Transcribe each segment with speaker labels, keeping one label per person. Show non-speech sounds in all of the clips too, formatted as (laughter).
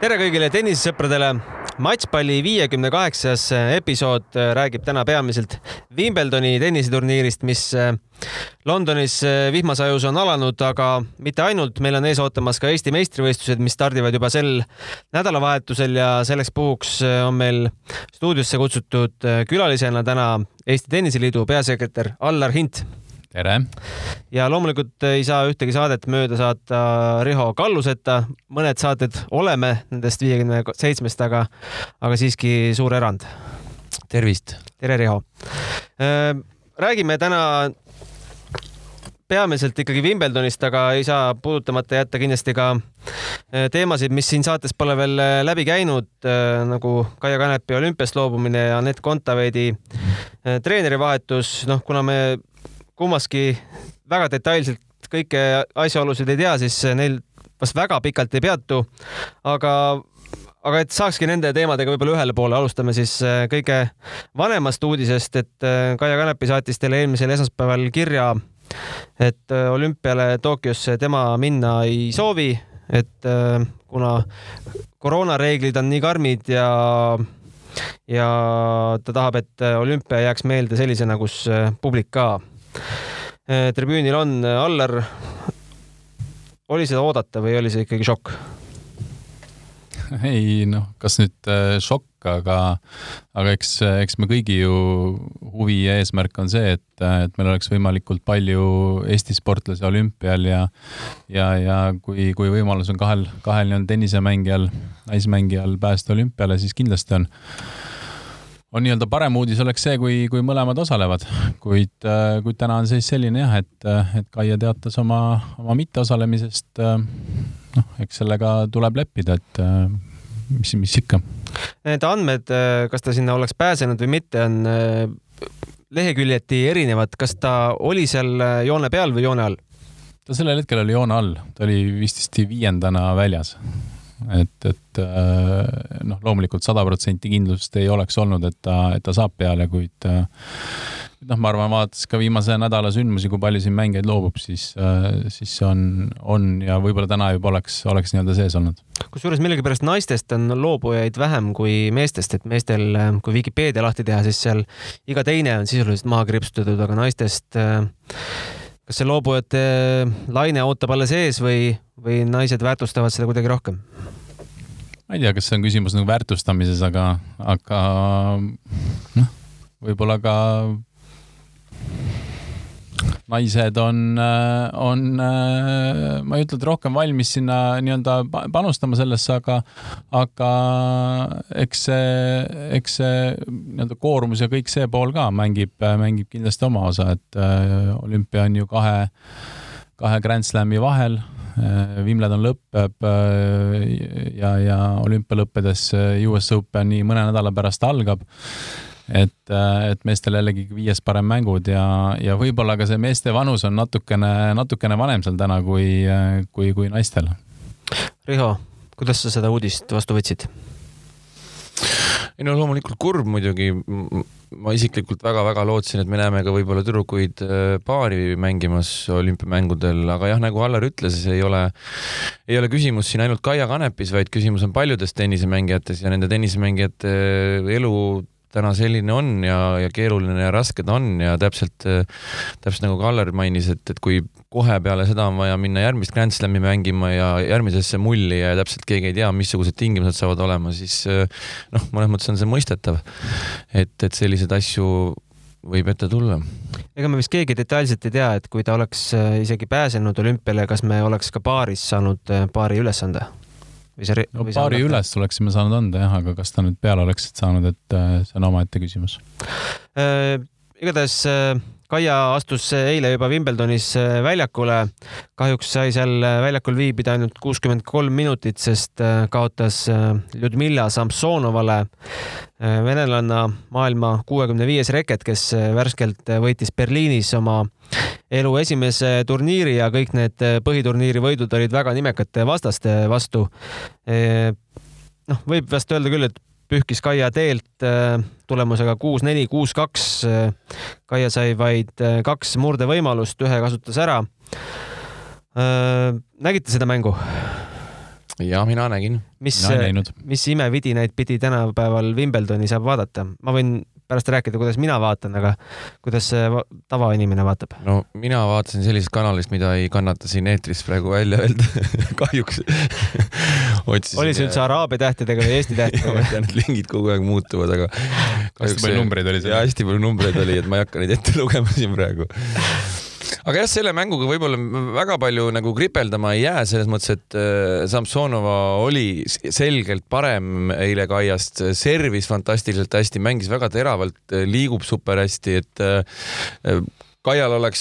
Speaker 1: tere kõigile tennisesõpradele. matšpalli viiekümne kaheksas episood räägib täna peamiselt Wimbledoni tenniseturniirist, mis äh, Londonis äh, vihmasajus on alanud, aga mitte ainult, meil on ees ootamas ka Eesti meistrivõistlused, mis stardivad juba sel nädalavahetusel ja selleks puhuks äh, on meil stuudiosse kutsutud külalisena täna Eesti Tenniseliidu peasekretär Allar Hint
Speaker 2: tere!
Speaker 1: ja loomulikult ei saa ühtegi saadet mööda saata Riho Kalluseta, mõned saated oleme nendest viiekümne seitsmest, aga, aga siiski suur erand.
Speaker 2: tervist!
Speaker 1: tere, Riho! Räägime täna peamiselt ikkagi Wimbledonist, aga ei saa puudutamata jätta kindlasti ka teemasid, mis siin saates pole veel läbi käinud, nagu Kaia Kanepi olümpiast loobumine ja Anett Kontaveidi treenerivahetus, noh, kuna me kummaski väga detailselt kõiki asjaolusid ei tea, siis neil vast väga pikalt ei peatu. aga, aga et saakski nende teemadega võib-olla ühele poole, alustame siis äh, kõige vanemast uudisest, et äh, Kaia Kanepi saatis teile eelmisel esmaspäeval kirja, et äh, olümpiale Tokyosse tema minna ei soovi, et kuna koroonareeglid on nii karmid ja ja ta tahab, et olümpia jääks meelde sellisena, kus publik ka tribüünil on äh, Allar. oli seda oodata või oli see ikkagi šokk?
Speaker 2: ei noh, kas nüüd äh, šokk, aga, aga eks, eks me kõigi ju huvi ja eesmärk on see, et, et meil oleks võimalikult palju Eesti sportlasi olümpial ja, ja, ja kui, kui võimalus on kahel, kahel nii-öelda tennisemängijal, naismängijal pääseda olümpiale, siis kindlasti on on nii-öelda parem uudis oleks see, kui, kui mõlemad osalevad, kuid, äh, kuid täna on seis selline jah, et, äh, et Kaia teatas oma, oma mitteosalemisest. Äh, noh, eks sellega tuleb leppida, et mis, mis ikka.
Speaker 1: Need andmed, kas ta sinna oleks pääsenud või mitte, on leheküljeti erinevad, kas ta oli seal joone peal või joone all?
Speaker 2: ta sellel hetkel oli joone all, ta oli vist viiendana väljas et, et äh, noh, loomulikult sada protsenti kindlust ei oleks olnud, et ta, et ta saab peale, kuid äh, noh, ma arvan, vaadates ka viimase nädala sündmusi, kui palju siin mängijaid loobub, siis, äh, siis see on, on ja võib-olla täna juba oleks, oleks nii-öelda sees olnud.
Speaker 1: kusjuures millegipärast naistest on loobujaid vähem kui meestest, et meestel, kui Vikipeedia lahti teha, siis seal iga teine on sisuliselt maha kriipsutatud, aga naistest kas see loobujate laine ootab alles ees või, või naised väärtustavad seda kuidagi rohkem?
Speaker 2: Ma ei tea, kas see on küsimus nagu väärtustamises, aga, aga noh, võib-olla ka naised on, on, ma ei ütle, et rohkem valmis sinna nii-öelda panustama sellesse, aga, aga eks see, eks see nii-öelda koormus ja kõik see pool ka mängib, mängib kindlasti oma osa, et olümpia on ju kahe, kahe Grand Slami vahel Wimbledon lõpeb ja, ja olümpia lõppedes US Open nii mõne nädala pärast algab et, äh, et meestel jällegi viies parem mängud ja, ja võib-olla ka see meeste vanus on natukene, natukene vanem seal täna kui, kui, kui naistel.
Speaker 1: Riho, kuidas sa seda uudist vastu võtsid?
Speaker 3: ei no loomulikult kurb muidugi. Ma isiklikult väga-väga lootsin, et me näeme ka võib-olla tüdrukuid äh, paari mängimas olümpiamängudel, aga jah, nagu Allar ütles, ei ole, ei ole küsimus siin ainult Kaia Kanepis, vaid küsimus on paljudes tennisemängijates ja nende tennisemängijate elu täna selline on ja, ja keeruline ja raske ta on ja täpselt, täpselt nagu Kallar mainis, et, et kui kohe peale seda on vaja minna järgmist Grand Slami mängima ja järgmisesse mulli ja täpselt keegi ei tea, missugused tingimused saavad olema, siis noh, mõnes mõttes on see mõistetav. et, et selliseid asju võib ette tulla.
Speaker 1: ega me vist keegi detailselt ei tea, et kui ta oleks isegi pääsenud olümpiale, kas me oleks ka paaris saanud paari ülesande?
Speaker 2: Või see no, või paari üles oleksime saanud anda jah, aga kas ta nüüd peale oleks saanud, et äh, see on omaette küsimus
Speaker 1: äh,. igatahes äh, Kaia astus eile juba Wimbledonis äh, väljakule. kahjuks sai seal äh, väljakul viibida ainult kuuskümmend kolm minutit, sest kaotas Ljudmilla Samsonovale venelanna maailma kuuekümne viies reket, kes värskelt võitis Berliinis oma elu esimese turniiri ja kõik need põhiturniiri võidud olid väga nimekate vastaste vastu. noh, võib vast öelda küll, et pühkis Kaia teelt tulemusega kuus-neli, kuus-kaks. Kaia sai vaid kaks murdevõimalust, ühe kasutas ära. nägite seda mängu?
Speaker 3: ja mina nägin.
Speaker 1: mis, mis imevidinaid pidi tänapäeval Wimbledoni saab vaadata? ma võin pärast rääkida, kuidas mina vaatan, aga kuidas tavainimene vaatab?
Speaker 3: no mina vaatasin sellisest kanalist, mida ei kannata siin eetris praegu välja öelda (laughs) kahjuks (laughs)
Speaker 1: oli see üldse araabia tähtedega või eesti (laughs) tähtedega
Speaker 3: ma tean, et lingid kogu aeg muutuvad, aga
Speaker 2: hästi palju numbreid oli seal.
Speaker 3: jaa, hästi palju numbreid oli, et ma ei hakka neid ette lugema siin praegu aga jah, selle mänguga võib-olla väga palju nagu kripeldama ei jää, selles mõttes, et äh, Samsonova oli selgelt parem eile Kaiast, servis fantastiliselt hästi, mängis väga teravalt, liigub super hästi, et äh, Kaial oleks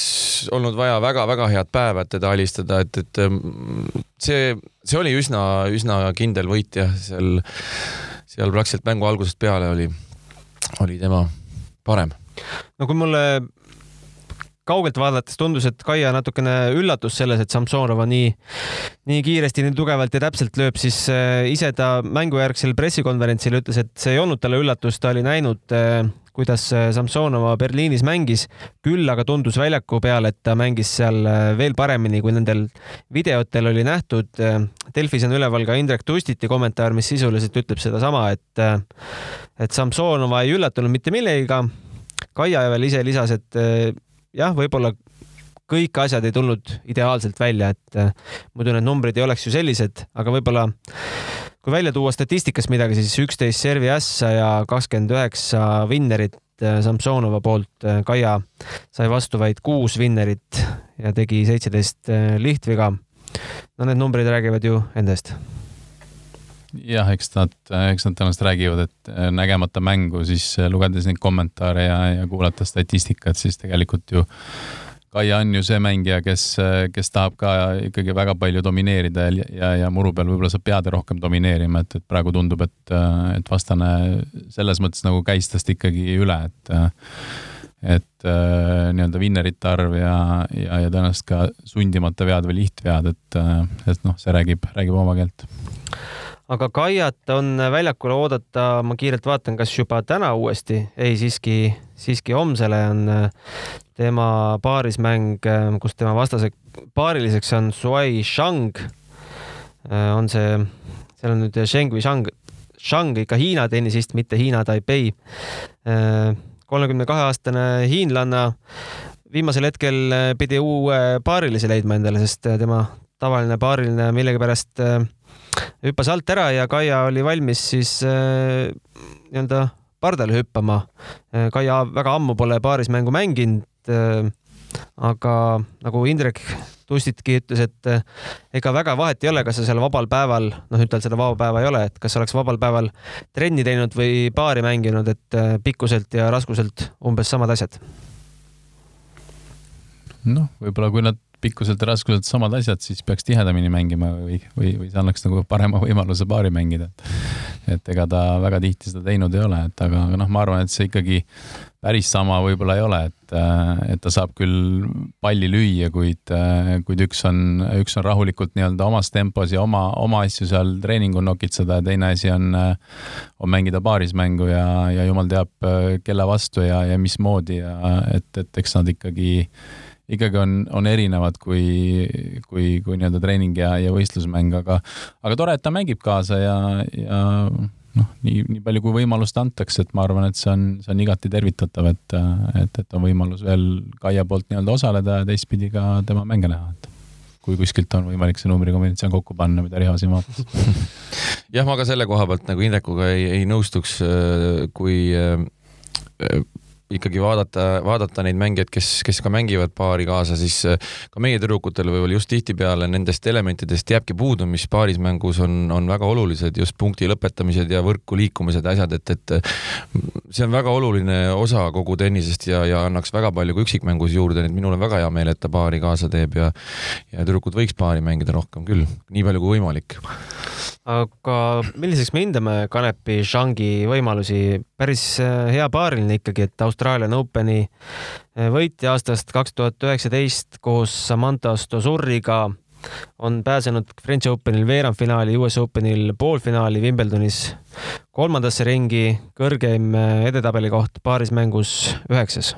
Speaker 3: olnud vaja väga-väga head päeva, et teda alistada, et, et see, see oli üsna, üsna kindel võit jah, seal, seal praktiliselt mängu algusest peale oli, oli tema parem.
Speaker 1: no kui mulle kaugelt vaadates tundus, et Kaia natukene üllatus selles, et Samsonova nii, nii kiiresti, nii tugevalt ja täpselt lööb, siis äh, ise ta mängujärgsel pressikonverentsil ütles, et see ei olnud talle üllatus, ta oli näinud, äh, kuidas äh, Samsonova Berliinis mängis, küll aga tundus väljaku peal, et ta mängis seal veel paremini, kui nendel videotel oli nähtud. Delfis on üleval ka Indrek Tustiti kommentaar, mis sisuliselt ütleb sedasama, et, et Samsonova ei üllatunud mitte millegagi. Kaia veel ise lisas, et jah, võib-olla kõik asjad ei tulnud ideaalselt välja, et äh, muidu need numbrid ei oleks ju sellised, aga võib-olla kui välja tuua statistikas midagi, siis üksteist servi ässa ja kakskümmend üheksa vinnerit äh, Samsonova poolt. Äh, Kaia sai vastu vaid kuus vinnerit ja tegi seitseteist lihtviga. no need numbrid räägivad ju enda eest
Speaker 2: jah, eks nad, eks nad tõenäoliselt räägivad, et äh, nägemata mängu, siis äh, lugedes neid kommentaare ja, ja kuulata statistikat, siis tegelikult ju Kaia on ju see mängija, kes, äh, kes tahab ka ikkagi väga palju domineerida ja, ja, ja muru peal võib-olla sa pead rohkem domineerima, et, et praegu tundub, et, et vastane selles mõttes nagu käis tast ikkagi üle, et et äh, nii-öelda vinnerite arv ja, ja, ja tõenäoliselt ka sundimata vead või lihtvead, et, et noh, see räägib, räägib oma keelt
Speaker 1: aga Kaiat on väljakule oodata, ma kiirelt vaatan, kas juba täna uuesti, ei siiski, siiski homsele on äh, tema paarismäng, äh, kus tema vastase paariliseks on Suai Shang. Äh, on see, seal on nüüd Sheng või Shang, Shang ikka Hiina tennisist, mitte Hiina Taipei. kolmekümne kahe aastane hiinlanna viimasel hetkel pidi uue paarilise leidma endale, sest tema tavaline paariline millegipärast äh, hüppas alt ära ja Kaia oli valmis siis äh, nii-öelda pardale hüppama. Äh, Kaia väga ammu pole paarismängu mänginud. Äh, aga nagu Indrek Tustitki ütles, et ega väga vahet ei ole, kas sa seal vabal päeval, noh, nüüd tal seda vaba päeva ei ole, et kas oleks vabal päeval trenni teinud või paari mänginud, et pikkuselt ja raskuselt umbes samad asjad.
Speaker 2: noh, võib-olla kui nad pikkuselt ja raskuselt samad asjad, siis peaks tihedamini mängima või, või, või see annaks nagu parema võimaluse paari mängida. et ega ta väga tihti seda teinud ei ole, et aga, aga noh, ma arvan, et see ikkagi päris sama võib-olla ei ole, et, et ta saab küll palli lüüa, kuid, kuid üks on, üks on rahulikult nii-öelda omas tempos ja oma, oma asju seal treeningul nokitseda ja teine asi on, on mängida paarismängu ja, ja jumal teab, kelle vastu ja, ja mismoodi ja et, et eks nad ikkagi ikkagi on, on erinevad kui, kui, kui nii-öelda treening ja, ja võistlusmäng, aga, aga tore, et ta mängib kaasa ja, ja noh, nii, nii palju kui võimalust antakse, et ma arvan, et see on, see on igati tervitatav, et, et, et on võimalus veel Kaia poolt nii-öelda osaleda ja teistpidi ka tema mänge näha, et kui kuskilt on võimalik see numbrikombinatsioon kokku panna, mida Riho siin vaatas.
Speaker 3: Jah, ma ka selle koha pealt nagu Indrekuga ei, ei nõustuks, kui ikkagi vaadata, vaadata neid mängijaid, kes, kes ka mängivad paari kaasa, siis äh, ka meie tüdrukutel võib-olla just tihtipeale nendest elementidest jääbki puudu, mis paarismängus on, on väga olulised, just punkti lõpetamised ja võrku liikumised ja asjad, et, et see on väga oluline osa kogu tennisest ja, ja annaks väga palju ka üksikmängus juurde, nii et minul on väga hea meel, et ta paari kaasa teeb ja ja tüdrukud võiks paari mängida rohkem küll, nii palju kui võimalik
Speaker 1: aga milliseks me hindame Kanepi Zhangi võimalusi? päris äh, hea paariline ikkagi, et Australian Openi äh, võitja aastast kaks tuhat üheksateist koos Samantha Stosuriga on pääsenud French Openil veerandfinaali, US Openil poolfinaali, Wimbledonis kolmandasse ringi, kõrgeim äh, edetabeli koht paarismängus üheksas.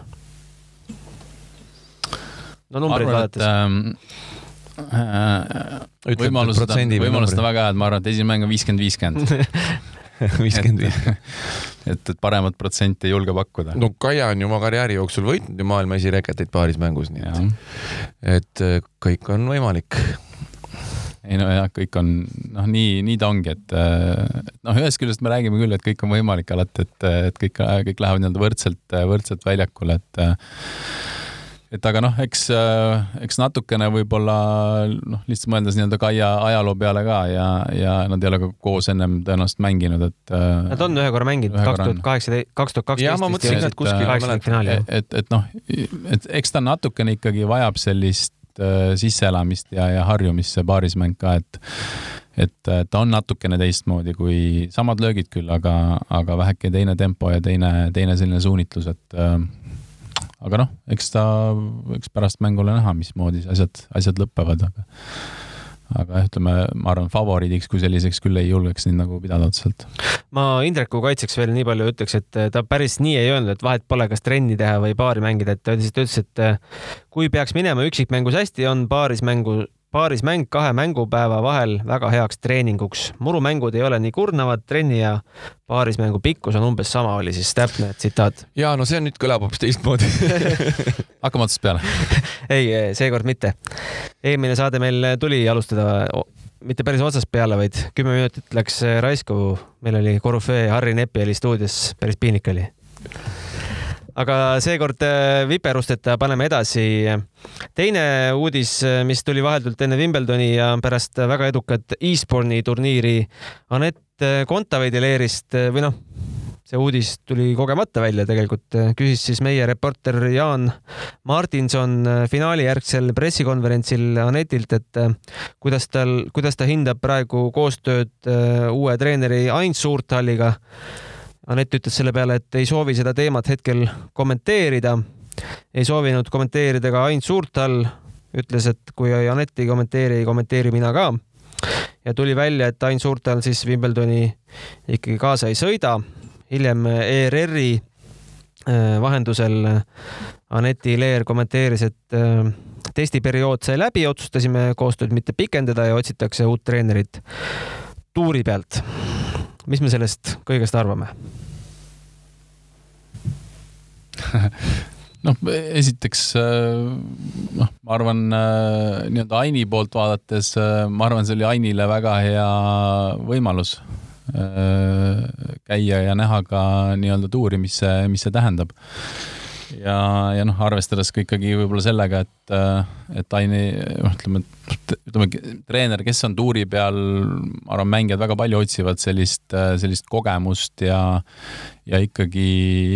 Speaker 1: no numbreid vaadates
Speaker 2: ähm võimalused on, võimalused on väga head, ma arvan, et esimene mäng on viiskümmend, viiskümmend. (laughs)
Speaker 3: viiskümmend viis.
Speaker 2: et, et paremat protsenti ei julge pakkuda.
Speaker 3: no Kaia on ju oma karjääri jooksul võitnud ju maailma esireketeid paaris mängus, nii et, et äh, kõik on võimalik
Speaker 2: ei no jah, kõik on, noh, nii, nii ta ongi, et noh, ühest küljest me räägime küll, et kõik on võimalik alati, et, et kõik, kõik lähevad nii-öelda võrdselt, võrdselt väljakule, et et aga noh, eks, eks natukene võib-olla noh, lihtsalt mõeldes nii-öelda Kaia ajaloo peale ka ja, ja nad ei ole ka koos ennem tõenäoliselt mänginud, et.
Speaker 1: Nad on ühe korra mänginud, kaks tuhat kaheksateist, kaks tuhat kaksteist.
Speaker 3: jah, ma mõtlesin ka, et kuskil
Speaker 2: ma mäletan. et, et, et noh, et eks ta natukene ikkagi vajab sellist äh, sisseelamist ja, ja harjumist, see paarismäng ka, et et ta on natukene teistmoodi kui samad löögid küll, aga, aga väheke teine tempo ja teine, teine selline suunitlus, et äh, aga noh, eks ta, eks pärast mängu ole näha, mismoodi asjad, asjad lõpevad, aga aga ütleme, ma arvan, favoriidiks kui selliseks küll ei julgeks neid nagu pidada otseselt.
Speaker 1: ma Indreku kaitseks veel nii palju ütleks, et ta päris nii ei öelnud, et vahet pole, kas trenni teha või paari mängida, et ta lihtsalt ütles, et kui peaks minema üksikmängus hästi, on paaris mängu paarismäng kahe mängupäeva vahel väga heaks treeninguks. murumängud ei ole nii kurnavad, trenni ja paarismängu pikkus on umbes sama, oli siis täpne tsitaat.
Speaker 3: ja no see nüüd kõlab hoopis teistmoodi (laughs)
Speaker 2: hakkame otsast peale (laughs)
Speaker 1: ei, seekord mitte. eelmine saade meil tuli alustada mitte päris otsast peale, vaid kümme minutit läks raisku. meil oli korüfee Harri Nepi oli stuudios, päris piinlik oli aga seekord äh, viperusteta paneme edasi. teine uudis, äh, mis tuli vahetult enne Wimbledoni ja pärast väga edukat Eastbourne'i turniiri Anett Kontaveidi leerist või noh, see uudis tuli kogemata välja tegelikult, küsis siis meie reporter Jaan Martinson finaali järgsel pressikonverentsil Anetilt, et kuidas tal, kuidas ta hindab praegu koostööd äh, uue treeneri Ain Suurtalliga Anett ütles selle peale, et ei soovi seda teemat hetkel kommenteerida. ei soovinud kommenteerida ka Ain Suurtal, ütles, et kui Anett ei kommenteeri, ei kommenteeri mina ka. ja tuli välja, et Ain Suurtal siis Wimbledoni ikkagi kaasa ei sõida. hiljem ERR-i äh, vahendusel Aneti Leer kommenteeris, et äh, testiperiood sai läbi, otsustasime koostööd mitte pikendada ja otsitakse uut treenerit tuuri pealt mis me sellest kõigest arvame? (laughs)
Speaker 2: Noh, esiteks noh, ma arvan nii-öelda Aini poolt vaadates, ma arvan, see oli Ainile väga hea võimalus käia ja näha ka nii-öelda tuuri, mis see, mis see tähendab ja, ja noh, arvestades ka ikkagi võib-olla sellega, et, et Aini, noh, ütleme, ütleme, treener, kes on tuuri peal, ma arvan, mängijad väga palju otsivad sellist, sellist kogemust ja ja ikkagi,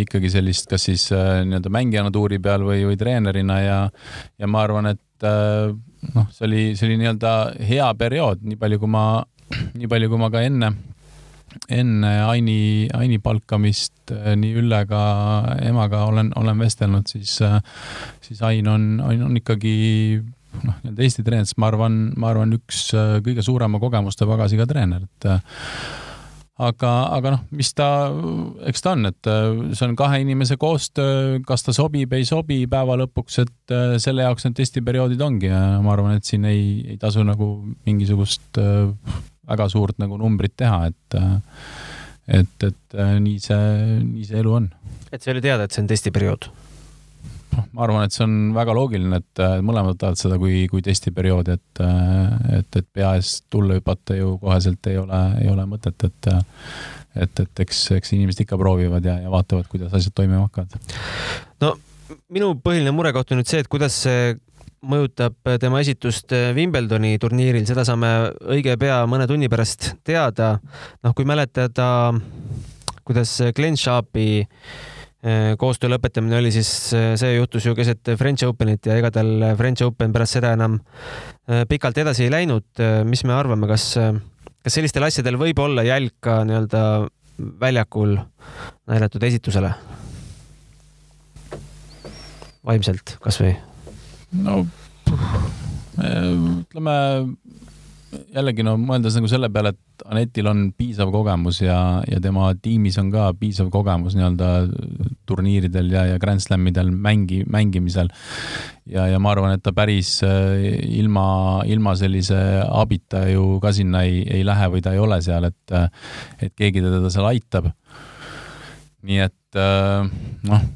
Speaker 2: ikkagi sellist, kas siis nii-öelda mängijana tuuri peal või, või treenerina ja ja ma arvan, et noh, see oli, see oli nii-öelda hea periood, nii palju kui ma, nii palju kui ma ka enne enne Aini, Aini palkamist äh, nii Üllega emaga olen, olen vestelnud, siis, äh, siis Ain on, Ain on ikkagi noh, nii-öelda Eesti treeneritest, ma arvan, ma arvan, üks äh, kõige suurema kogemuste pagasiga treener, et aga, aga noh, mis ta, eks ta on, et see on kahe inimese koostöö, kas ta sobib, ei sobi päeva lõpuks, et selle jaoks need testiperioodid ongi ja ma arvan, et siin ei, ei tasu nagu mingisugust väga suurt nagu numbrit teha, et et, et nii see, nii see elu on.
Speaker 1: et see oli teada, et see on testiperiood?
Speaker 2: noh, ma arvan, et see on väga loogiline, et mõlemad võtavad seda kui, kui testiperioodi, et, et, et pea ees tulla hüpata ju koheselt ei ole, ei ole mõtet, et et, et eks, eks inimesed ikka proovivad ja, ja vaatavad, kuidas asjad toimima hakkavad.
Speaker 1: no minu põhiline murekoht on nüüd see, et kuidas see mõjutab tema esitust Wimbledoni turniiril, seda saame õige pea mõne tunni pärast teada. noh, kui mäletada, kuidas Glen Sharpi eh, koostöö lõpetamine oli, siis see juhtus ju keset French Openit ja ega tal French Open pärast seda enam pikalt edasi ei läinud. mis me arvame, kas, kas sellistel asjadel võib olla jälg ka nii-öelda väljakul näidatud esitusele? vaimselt kasvõi
Speaker 2: no ütleme, jällegi no mõeldes nagu selle peale, et Anetil on piisav kogemus ja, ja tema tiimis on ka piisav kogemus nii-öelda turniiridel ja, ja Grand Slamidel mängi, mängimisel. ja, ja ma arvan, et ta päris äh, ilma, ilma sellise abita ju ka sinna ei, ei lähe või ta ei ole seal, et, et keegi teda seal aitab. nii et noh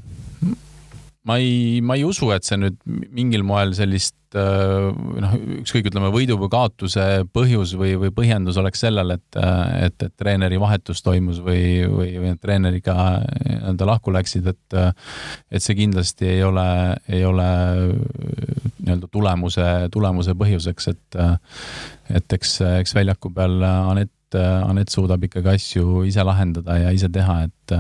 Speaker 2: ma ei, ma ei usu, et see nüüd mingil moel sellist äh, noh, ükskõik, ütleme võidu või kaotuse põhjus või, või põhjendus oleks sellel, et, et, et treeneri vahetus toimus või, või, või need treeneriga nii-öelda lahku läksid, et et see kindlasti ei ole, ei ole nii-öelda tulemuse, tulemuse põhjuseks, et et eks, eks väljaku peal Anett, Anett suudab ikkagi asju ise lahendada ja ise teha, et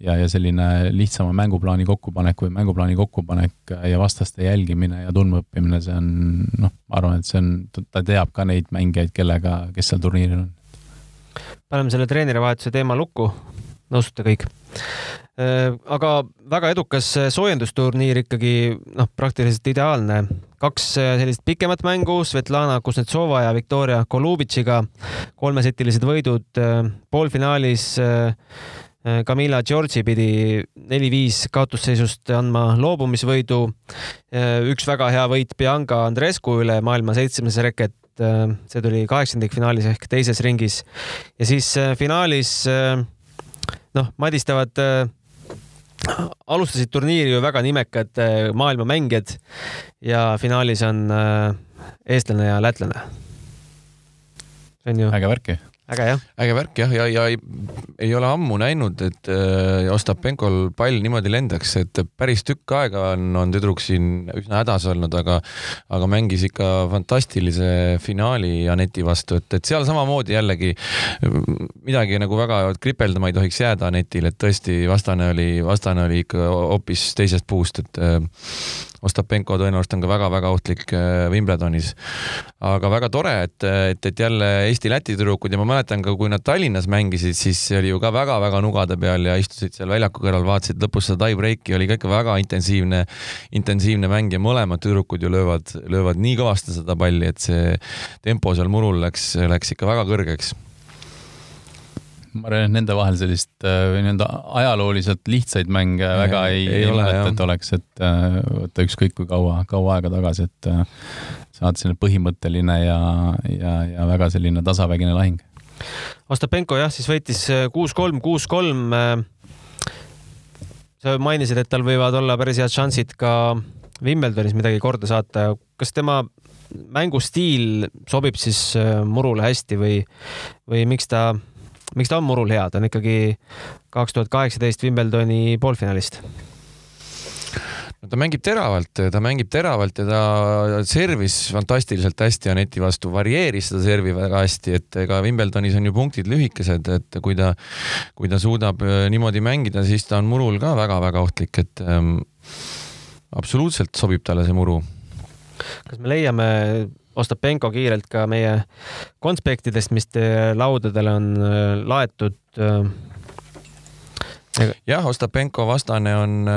Speaker 2: ja, ja selline lihtsama mänguplaani kokkupanek või mänguplaani kokkupanek ja vastaste jälgimine ja tundmaõppimine, see on noh, ma arvan, et see on, ta teab ka neid mängijaid, kellega, kes seal turniiril on.
Speaker 1: paneme selle treenerivahetuse teema lukku, nõustute kõik? Äh, aga väga edukas soojendusturniir ikkagi noh, praktiliselt ideaalne. kaks äh, sellist pikemat mängu, Svetlana Kuznetsova ja Viktoria Golubitšiga, kolmesetilised võidud äh, poolfinaalis Camilla Georgi pidi neli-viis kaotusseisust andma loobumisvõidu. üks väga hea võit Bianca Andrescu üle maailma seitsmes reket. see tuli kaheksandikfinaalis ehk teises ringis ja siis äh, finaalis äh, noh, madistavad äh, alustasid turniiri ju väga nimekad maailmamängijad ja finaalis on eestlane ja lätlane.
Speaker 2: see on ju. äge värki
Speaker 1: äge jah.
Speaker 3: äge värk jah, ja, ja ei, ei ole ammu näinud, et äh, Ostapenkol pall niimoodi lendaks, et päris tükk aega on, on tüdruk siin üsna hädas olnud, aga, aga mängis ikka fantastilise finaali Aneti vastu, et, et seal samamoodi jällegi midagi nagu väga kripeldama ei tohiks jääda Anetil, et tõesti vastane oli, vastane oli ikka hoopis teisest puust, et äh, Ostapenko tõenäoliselt on ka väga-väga ohtlik äh, Wimbledonis. aga väga tore, et, et, et jälle Eesti-Läti tüdrukud ja ma mäletan ka, kui nad Tallinnas mängisid, siis oli ju ka väga-väga nugade peal ja istusid seal väljaku kõrval, vaatasid lõpus seda tie-breaki, oli ka ikka väga intensiivne, intensiivne mäng ja mõlemad tüdrukud ju löövad, löövad nii kõvasti seda palli, et see tempo seal murul läks, läks ikka väga kõrgeks
Speaker 2: ma arvan, et nende vahel sellist äh, nii-öelda ajalooliselt lihtsaid mänge ja, väga ei, ei, ei mäleta, et oleks, et äh, võtta ükskõik kui kaua, kaua aega tagasi, et äh, saada selline põhimõtteline ja, ja, ja väga selline tasavägine lahing.
Speaker 1: Ostapenko jah, siis võitis kuus-kolm, kuus-kolm. sa mainisid, et tal võivad olla päris head šansid ka Wimbledonis midagi korda saata. kas tema mängustiil sobib siis murule hästi või, või miks ta miks ta on murul hea, ta on ikkagi kaks tuhat kaheksateist Wimbledoni poolfinalist
Speaker 3: no ta mängib teravalt, ta mängib teravalt ja ta servis fantastiliselt hästi Aneti vastu, varieeris seda servi väga hästi, et ega Wimbledonis on ju punktid lühikesed, et kui ta, kui ta suudab äh, niimoodi mängida, siis ta on murul ka väga-väga ohtlik, et ähm, absoluutselt sobib talle see muru.
Speaker 1: kas me leiame Ostapenko kiirelt ka meie konspektidest, mis laudadele on äh, laetud. Äh,
Speaker 3: jah, Ostapenko vastane on äh,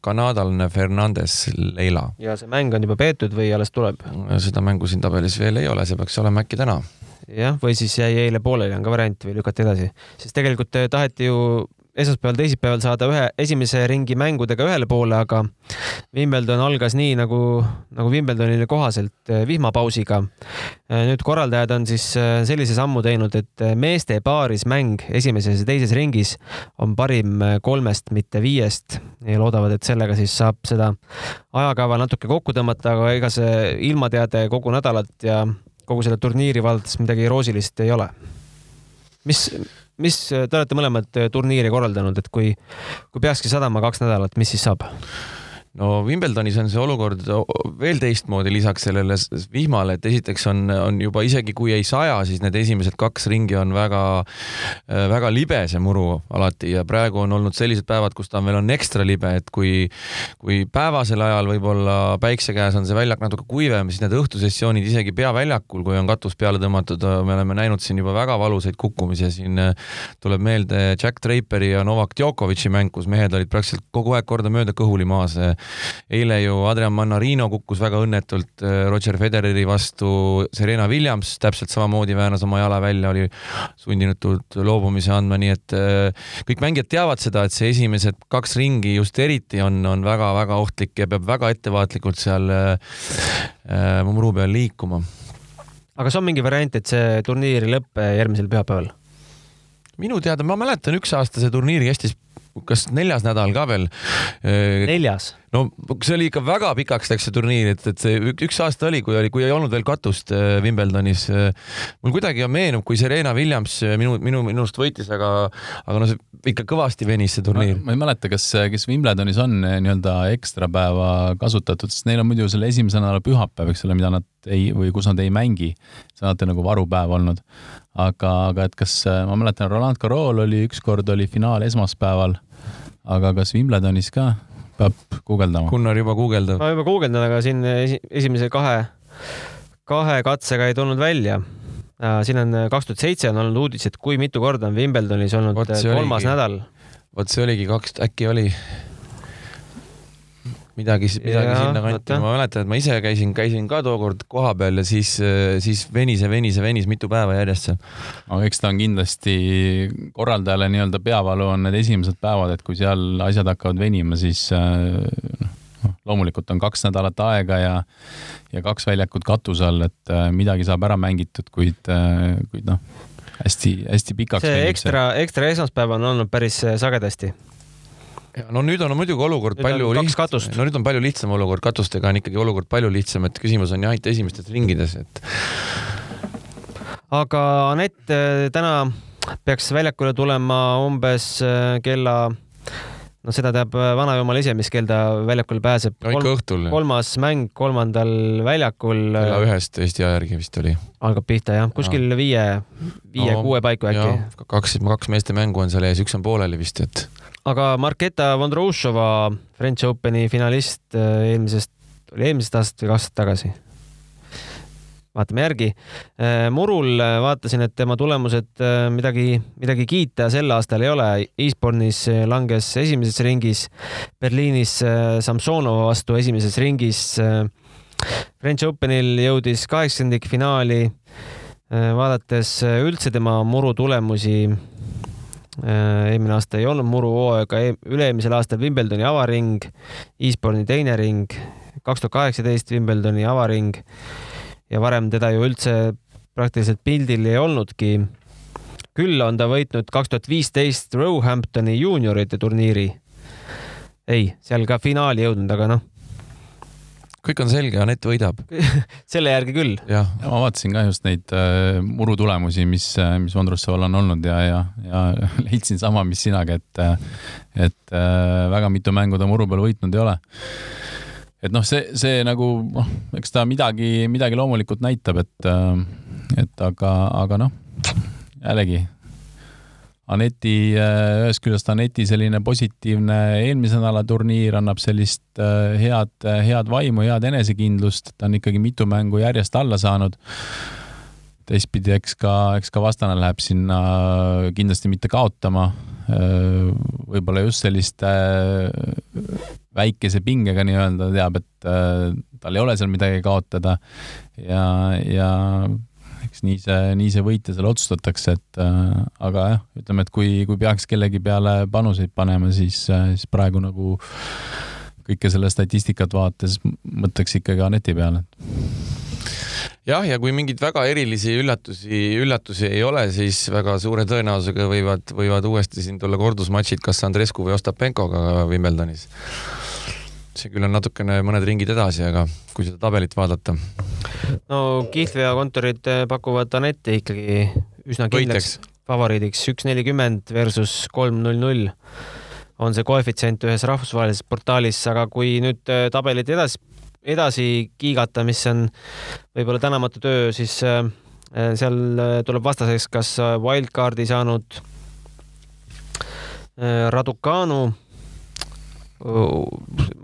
Speaker 3: kanadalane Fernandes Leila.
Speaker 1: ja see mäng on juba peetud või alles tuleb?
Speaker 3: seda mängu siin tabelis veel ei ole, see peaks olema äkki täna
Speaker 1: jah, või siis jäi eile pooleli, on ka variant või lükati edasi, sest tegelikult taheti ju esmaspäeval, teisipäeval saada ühe esimese ringi mängudega ühele poole, aga Wimbledon algas nii nagu, nagu Wimbledonile kohaselt eh, vihmapausiga. Eh, nüüd korraldajad on siis eh, sellise sammu teinud, et meeste paaris mäng esimeses ja teises ringis on parim kolmest, mitte viiest ja loodavad, et sellega siis saab seda ajakava natuke kokku tõmmata, aga ega see ilmateade kogu nädalat ja kogu selle turniiri vaadates midagi roosilist ei ole. mis mis, te olete mõlemad turniiri korraldanud, et kui, kui peakski sadama kaks nädalat, mis siis saab?
Speaker 3: No Wimbledonis on see olukord veel teistmoodi lisaks sellele vihmale, et esiteks on, on juba isegi kui ei saja, siis need esimesed kaks ringi on väga, väga libe see muru alati ja praegu on olnud sellised päevad, kus ta on veel on ekstra libe, et kui, kui päevasel ajal võib-olla päikse käes on see väljak natuke kuivem, siis need õhtusessioonid isegi peaväljakul, kui on katus peale tõmmatud, me oleme näinud siin juba väga valusaid kukkumisi ja siin tuleb meelde Jack Draperi ja Novak Djokovic'i mäng, kus mehed olid praktiliselt kogu aeg kordamööda kõhuli maas eile ju Adrian Mannarino kukkus väga õnnetult äh, Roger Federeri vastu, Serena Williams täpselt samamoodi väänas oma jala välja, oli sundinud loobumise andma, nii et äh, kõik mängijad teavad seda, et see esimesed kaks ringi just eriti on, on väga-väga ohtlik ja peab väga ettevaatlikult seal äh, muru peal liikuma.
Speaker 1: aga kas on mingi variant, et see turniir ei lõpe järgmisel pühapäeval?
Speaker 3: minu teada, ma mäletan, üks aasta see turniir kestis kas neljas nädal ka veel.
Speaker 1: neljas?
Speaker 3: No see oli ikka väga pikaks läks see turniir, et, et see üks aasta oli, kui oli, kui ei olnud veel katust äh, Wimbledonis. mul kuidagi meenub, kui Serena Williams äh, minu, minu, minust võitis, aga, aga no see ikka kõvasti venis see turniir.
Speaker 2: ma ei mäleta, kas, kes Wimbledonis on äh, nii-öelda ekstra päeva kasutatud, sest neil on muidu selle esimese nädala pühapäev, eks ole, mida nad ei, või kus nad ei mängi. see on alati nagu varupäev olnud. aga, aga et kas, ma mäletan, Roland Garros oli ükskord oli finaal esmaspäeval, aga kas Wimbledonis ka? Peab guugeldama.
Speaker 3: Gunnar juba guugeldab.
Speaker 1: ma juba guugeldan, aga siin esimese kahe, kahe katsega ei tulnud välja. siin on kaks tuhat seitse on olnud uudis, et kui mitu korda on Wimbledonis olnud Võt, kolmas oligi, nädal.
Speaker 3: vot see oligi kaks, äkki oli midagi, midagi ja, sinnakanti, ma mäletan, et ma ise käisin, käisin ka tookord kohapeal ja siis, siis venis ja venis ja venis mitu päeva järjest seal.
Speaker 2: aga eks ta on kindlasti korraldajale nii-öelda peavalu on need esimesed päevad, et kui seal asjad hakkavad venima, siis noh, loomulikult on kaks nädalat aega ja ja kaks väljakut katuse all, et äh, midagi saab ära mängitud, kuid, äh, kuid noh, hästi-hästi pikaks.
Speaker 1: see ekstra, ekstra esmaspäev on olnud päris sagedasti
Speaker 3: no nüüd on muidugi olukord nüüd palju lihtsam, no nüüd on palju lihtsam olukord, katustega on ikkagi olukord palju lihtsam, et küsimus on jah ainult esimestes ringides, et.
Speaker 1: aga Anett, täna peaks väljakule tulema umbes äh, kella no seda teab äh, vanajumal ise, mis kell ta väljakule pääseb.
Speaker 3: no ikka õhtul.
Speaker 1: kolmas mäng kolmandal väljakul.
Speaker 3: kella ühest Eesti aja järgi vist oli.
Speaker 1: algab pihta jah, kuskil no. viie, viie-kuue no, paiku äkki.
Speaker 3: kaks, kaks meeste mängu on seal ees, üks on pooleli vist, et
Speaker 1: aga Marketa Vondroušova, French Openi finalist äh, eelmisest, oli eelmisest aastast või kaks aastat tagasi? Vaatame järgi. Äh, murul äh, vaatasin, et tema tulemused midagi, midagi kiita sel aastal ei ole. Eastbourne'is langes esimeses ringis, Berliinis Samsonova vastu esimeses ringis. French Openil jõudis kaheksandikfinaali. vaadates üldse tema muru tulemusi Äh, eelmine aasta ei olnud muru hooaega, üle-eelmisel aastal Wimbledoni avaring, Eastbourne'i teine ring, kaks tuhat kaheksateist Wimbledoni avaring ja varem teda ju üldse praktiliselt pildil ei olnudki. küll on ta võitnud kaks tuhat viisteist Roehamptoni juunioride turniiri. ei, seal ka finaali jõudnud, aga noh
Speaker 3: kõik on selge, Anett võidab (laughs)
Speaker 1: selle järgi küll.
Speaker 2: ja ma vaatasin ka just neid äh, muru tulemusi, mis, äh, mis Vondrusseval on olnud ja, ja, ja (laughs) leidsin sama, mis sinagi, et, äh, et äh, väga mitu mängu ta muru peal võitnud ei ole. Et noh, see, see nagu noh, eks ta midagi, midagi loomulikult näitab, et, äh, et aga, aga noh, jällegi Aneti, äh, ühest küljest Aneti selline positiivne eelmise nädala turniir annab sellist äh, head, head vaimu, head enesekindlust, ta on ikkagi mitu mängu järjest alla saanud. teistpidi, eks ka, eks ka vastane läheb sinna kindlasti mitte kaotama. Võib-olla just selliste väikese pingega nii-öelda teab, et tal ei ole seal midagi kaotada ja, ja eks nii see, nii see võitja seal otsustatakse, et äh, aga jah, ütleme, et kui, kui peaks kellegi peale panuseid panema, siis äh,, siis praegu nagu kõike selle statistikat vaadates mõtleks ikkagi Aneti peale.
Speaker 3: Jah, ja kui mingeid väga erilisi üllatusi, üllatusi ei ole, siis väga suure tõenäosusega võivad, võivad uuesti siin tulla kordusmatšid kas Andrescu või Ostapenkoga Wimbledonis. See küll on natukene mõned ringid edasi, aga kui seda tabelit vaadata.
Speaker 1: no kihlveo kontorid eh, pakuvad Anetti ikkagi üsna kindlaks favoriidiks, üks nelikümmend versus kolm null null on see koefitsient ühes rahvusvahelises portaalis, aga kui nüüd eh, tabelit edasi, edasi kiigata, mis on võib-olla tänamatu töö, siis eh, seal tuleb vastaseks kas wildcardi saanud Raducanu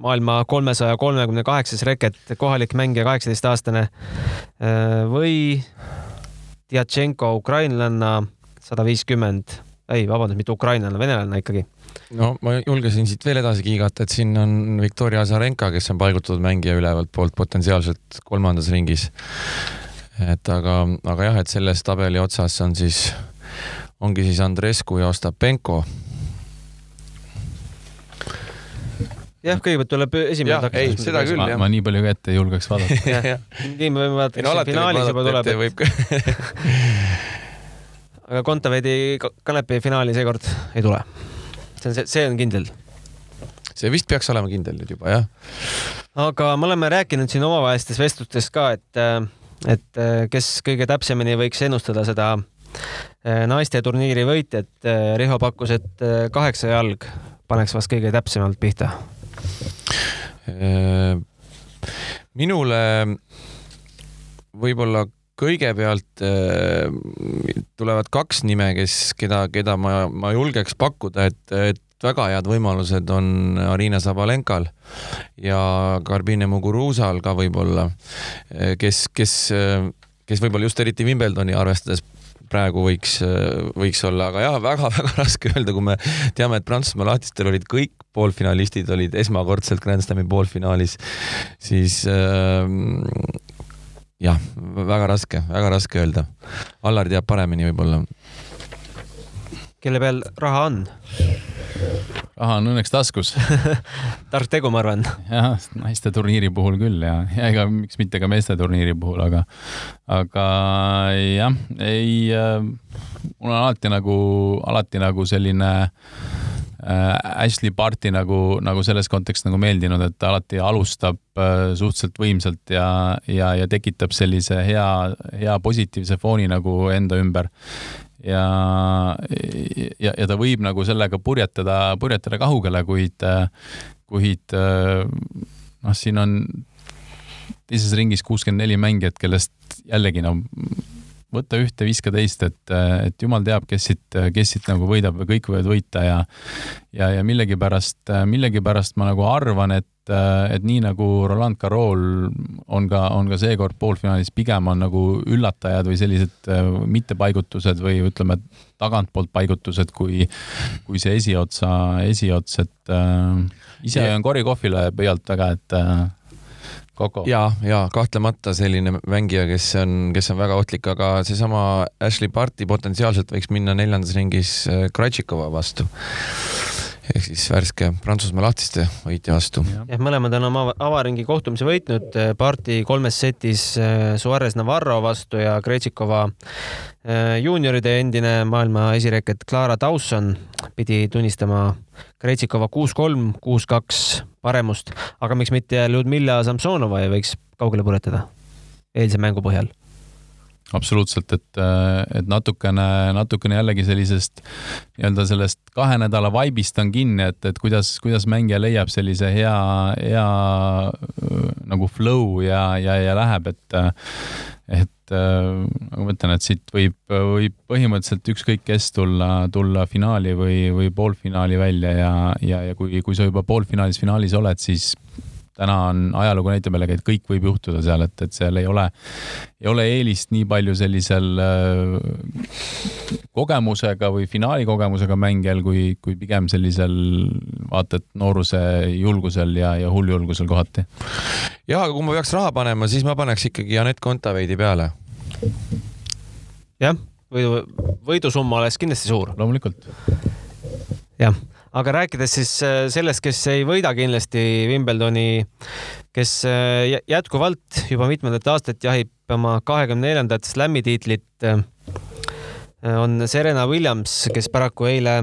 Speaker 1: maailma kolmesaja kolmekümne kaheksas reket, kohalik mängija, kaheksateistaastane või Tjatšenko, ukrainlanna, sada viiskümmend, ei, vabandust, mitte ukrainlane, venelane ikkagi,
Speaker 3: no ma julgesin siit veel edasi kiigata, et siin on Viktoria Azarenka, kes on paigutatud mängija ülevalt poolt potentsiaalselt kolmandas ringis. et aga, aga jah, et selles tabeli otsas on siis, ongi siis Andrescu ja Ostapenko
Speaker 1: jah, kõigepealt tuleb esimene
Speaker 3: takistus. seda küll,
Speaker 2: jah. ma nii palju ka ette ei julgeks vaadata (laughs)
Speaker 1: nii me võime vaadata, kas finaalis juba tuleb.
Speaker 3: võib (laughs)
Speaker 1: aga Kontaveidi Kanepi finaali seekord ei tule. See on see, see on kindel.
Speaker 3: see vist peaks olema kindel nüüd juba, jah.
Speaker 1: aga me oleme rääkinud siin omavahelistes vestlustes ka, et, et kes kõige täpsemini võiks ennustada seda eh, naiste turniiri võitjat. Riho pakkus, et kaheksa jalg paneks vast kõige täpsemalt pihta.
Speaker 3: Minule võib-olla kõigepealt äh, tulevad kaks nime, kes, keda, keda ma, ma julgeks pakkuda, et, et väga head võimalused on Arina Sabalenkal ja Garbine Muguruzal ka võib-olla, äh, kes, kes, kes võib-olla just eriti Wimbledoni arvestades praegu võiks, võiks olla, aga jah, väga-väga (laughs) raske öelda, kui me teame, et Prantsusmaa lahtistel olid kõik poolfinalistid olid esmakordselt Grand Slami poolfinaalis, siis äh, jah, väga raske, väga raske öelda. Allar teab paremini võib-olla.
Speaker 1: kelle peal raha on?
Speaker 2: raha on õnneks taskus (laughs)
Speaker 1: tark tegu, ma arvan.
Speaker 2: jah, naiste turniiri puhul küll ja, ja ega miks mitte ka meeste turniiri puhul, aga, aga jah, ei äh,, mul on alati nagu, alati nagu selline äh, Ashley Barti nagu, nagu selles kontekstis nagu meeldinud, et ta alati alustab äh, suhteliselt võimsalt ja, ja, ja tekitab sellise hea, hea positiivse fooni nagu enda ümber. ja, ja, ja ta võib nagu sellega purjetada, purjetada kaugele, kuid, kuid noh, siin on teises ringis kuuskümmend neli mängijat, kellest jällegi no võta ühte, viska teist, et, et jumal teab, kes siit, kes siit nagu võidab või kõik võivad võita ja ja, ja millegipärast, millegipärast ma nagu arvan, et, et nii nagu Roland Garros on ka, on ka seekord poolfinaalis, pigem on nagu üllatajad või sellised mittepaigutused või ütleme, tagantpoolt paigutused, kui, kui see esiotsa, esiots, et äh, ise ja. on Cory Kohvile pöialt väga, et äh,
Speaker 3: Koko. ja, ja kahtlemata selline mängija, kes on, kes on väga ohtlik, aga seesama Ashley Barti potentsiaalselt võiks minna neljandas ringis äh, Krajtšikova vastu ehk siis värske Prantsusmaa lahtiste võitja vastu.
Speaker 1: jah, mõlemad on oma avaringi kohtumise võitnud, Parti kolmes setis äh, Suarez Navarro vastu ja Krejtšikova äh, juunioride endine maailma esireket Clara Dawson pidi tunnistama Krejtšikova kuus-kolm, kuus-kaks paremust, aga miks mitte Ludmilla Samsonova ei võiks kaugele põletada eilse mängu põhjal?
Speaker 2: Absoluutselt, et, et natukene, natukene jällegi sellisest nii-öelda sellest kahe nädala vaibist on kinni, et, et kuidas, kuidas mängija leiab sellise hea, hea nagu flow ja, ja, ja läheb, et, et nagu ma ütlen, et siit võib, võib põhimõtteliselt ükskõik kes tulla, tulla finaali või, või poolfinaali välja ja, ja, ja kui, kui sa juba poolfinaalis, finaalis oled, siis täna on, ajalugu näitab jällegi, et kõik võib juhtuda seal, et, et seal ei ole, ei ole eelist nii palju sellisel äh, kogemusega või finaali kogemusega mängijal, kui, kui pigem sellisel vaata et nooruse julgusel ja, ja hulljulgusel kohati.
Speaker 3: jah, aga kui ma peaks raha panema, siis ma paneks ikkagi Anett Kontaveidi peale.
Speaker 1: jah, võidu, võidusumma oleks kindlasti suur.
Speaker 2: loomulikult.
Speaker 1: jah aga rääkides siis äh, sellest, kes ei võida kindlasti Wimbledoni, kes äh, jätkuvalt juba mitmendat aastat jahib oma kahekümne neljandat slam'i tiitlit, äh, on Serena Williams, kes paraku eile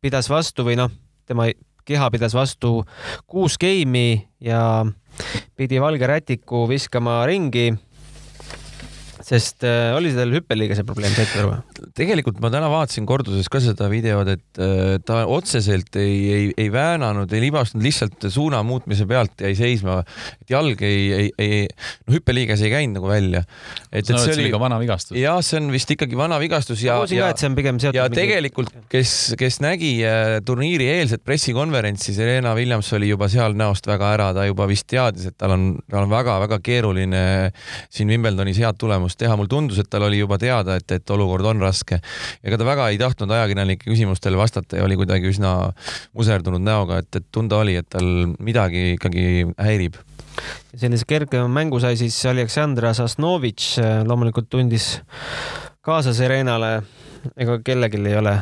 Speaker 1: pidas vastu või noh, tema keha pidas vastu kuus geimi ja pidi valge rätiku viskama ringi sest oli seal hüppeliigese probleem, saite aru?
Speaker 3: Tegelikult ma täna vaatasin korduses ka seda videot, et äh, ta otseselt ei, ei, ei väänanud, ei libastunud, lihtsalt suuna muutmise pealt jäi seisma, et jalg ei, ei, ei, no hüppeliiges ei käinud nagu välja.
Speaker 2: et, et see oli ka vana vigastus.
Speaker 3: jah, see on vist ikkagi vana vigastus ja,
Speaker 1: ja,
Speaker 3: ja mingi... tegelikult, kes, kes nägi äh, turniiri eelset pressikonverentsi, Serena Williams oli juba seal näost väga ära, ta juba vist teadis, et tal on, tal on väga-väga keeruline siin Wimbledonis head tulemust teha, mulle tundus, et tal oli juba teada, et, et olukord on raske. Ega ta väga ei tahtnud ajakirjanike küsimustele vastata ja oli kuidagi üsna muserdunud näoga, et, et tunda oli, et tal midagi ikkagi häirib
Speaker 1: sellise kergema mängu sai siis Aleksandr Sasnovitš, loomulikult tundis kaasa Serenale. ega kellelgi ei ole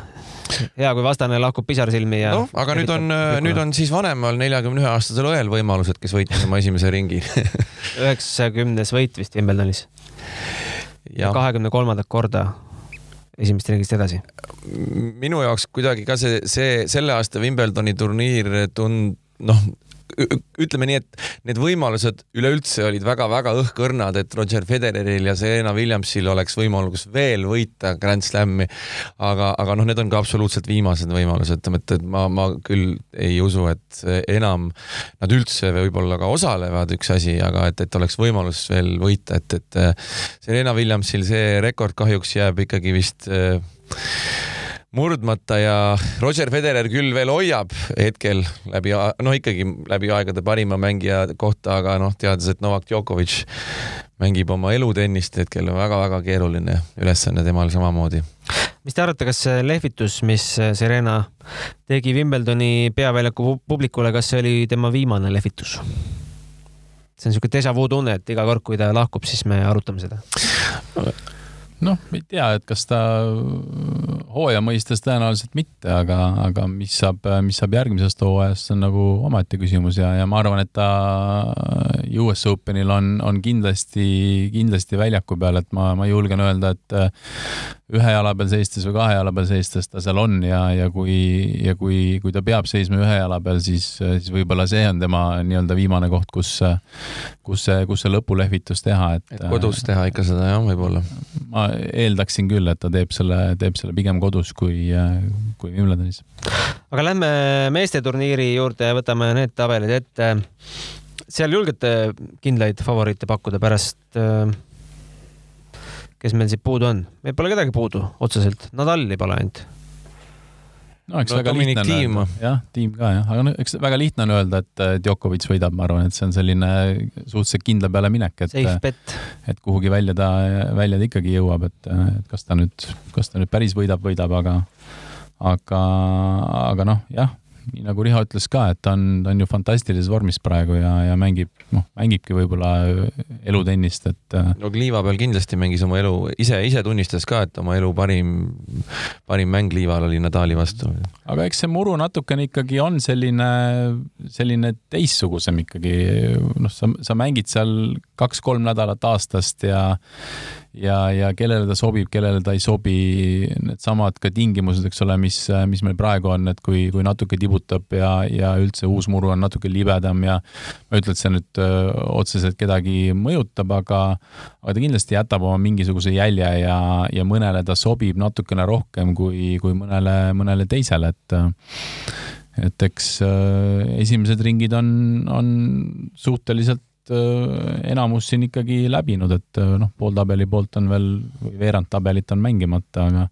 Speaker 1: hea, kui vastane lahkub pisarsilmi ja.
Speaker 3: noh, aga nüüd on, nüüd on siis vanemal neljakümne ühe aastasel õel võimalused, kes võitis oma esimese ringi (laughs)
Speaker 1: üheksakümnes võit vist Wimbledonis. ja kahekümne kolmandat korda esimesest ringist edasi.
Speaker 3: minu jaoks kuidagi ka see, see selle aasta Wimbledoni turniir tund-, noh ütleme nii, et need võimalused üleüldse olid väga-väga õhkõrnad, et Roger Federeril ja Serena Williamsil oleks võimalus veel võita Grand Slami. aga, aga noh, need on ka absoluutselt viimased võimalused, et, et ma, ma küll ei usu, et enam nad üldse võib-olla ka osalevad, üks asi, aga et, et oleks võimalus veel võita, et, et Serena Williamsil see rekord kahjuks jääb ikkagi vist äh, murdmata ja Roger Federer küll veel hoiab hetkel läbi, noh ikkagi läbi aegade parima mängija kohta, aga noh, teades, et Novak Djokovic mängib oma elutennist hetkel väga-väga keeruline ülesanne temal samamoodi.
Speaker 1: mis te arvate, kas see lehvitus, mis Serena tegi Wimbledoni peaväljaku publikule, kas see oli tema viimane lehvitus? see on niisugune déjà vu tunne, et iga kord, kui ta lahkub, siis me arutame seda
Speaker 2: noh, ei tea, et kas ta hooaja mõistes tõenäoliselt mitte, aga, aga mis saab, mis saab järgmisest hooajast, see on nagu omaette küsimus ja, ja ma arvan, et ta US Openil on, on kindlasti, kindlasti väljaku peal, et ma, ma julgen öelda, et ühe jala peal seistes või kahe jala peal seistes ta seal on ja, ja kui, ja kui, kui ta peab seisma ühe jala peal, siis, siis võib-olla see on tema nii-öelda viimane koht, kus, kus see, kus see lõpulehvitus teha, et.
Speaker 3: et kodus teha ikka seda jah, võib-olla.
Speaker 2: ma eeldaksin küll, et ta teeb selle, teeb selle pigem kodus kui, kui Wimbledonis.
Speaker 1: aga lähme meeste turniiri juurde ja võtame need tabelid ette. seal julgete kindlaid favoriite pakkuda pärast kes meil siit puudu on? meil pole kedagi puudu otseselt, Nadali pole ainult.
Speaker 2: No eks no, väga lihtne on öelda, jah, tiim ka jah, aga no eks väga lihtne on öelda, et Djokovic võidab, ma arvan, et see on selline suhteliselt kindla peale minek, et et kuhugi välja ta, välja ta ikkagi jõuab, et, et kas ta nüüd, kas ta nüüd päris võidab, võidab, aga aga, aga noh, jah nii nagu Riho ütles ka, et ta on, ta on ju fantastilises vormis praegu ja, ja mängib, noh, mängibki võib-olla elutennist, et.
Speaker 3: Äh, no Kliiva peal kindlasti mängis oma elu, ise, ise tunnistas ka, et oma elu parim, parim mäng Kliival oli Nadali vastu.
Speaker 2: aga eks see muru natukene ikkagi on selline, selline teistsugusem ikkagi, noh, sa, sa mängid seal kaks-kolm nädalat aastast ja ja, ja kellele ta sobib, kellele ta ei sobi, needsamad ka tingimused, eks ole, mis, mis meil praegu on, et kui, kui natuke tibutab ja, ja üldse uus muru on natuke libedam ja ma ei ütle, et see nüüd öö, otseselt kedagi mõjutab, aga, aga ta kindlasti jätab oma mingisuguse jälje ja, ja mõnele ta sobib natukene rohkem kui, kui mõnele, mõnele teisele, et et eks äh, esimesed ringid on, on suhteliselt Äh, enamus siin ikkagi läbinud, et äh, noh, pool tabeli poolt on veel, või veerand tabelit on mängimata, aga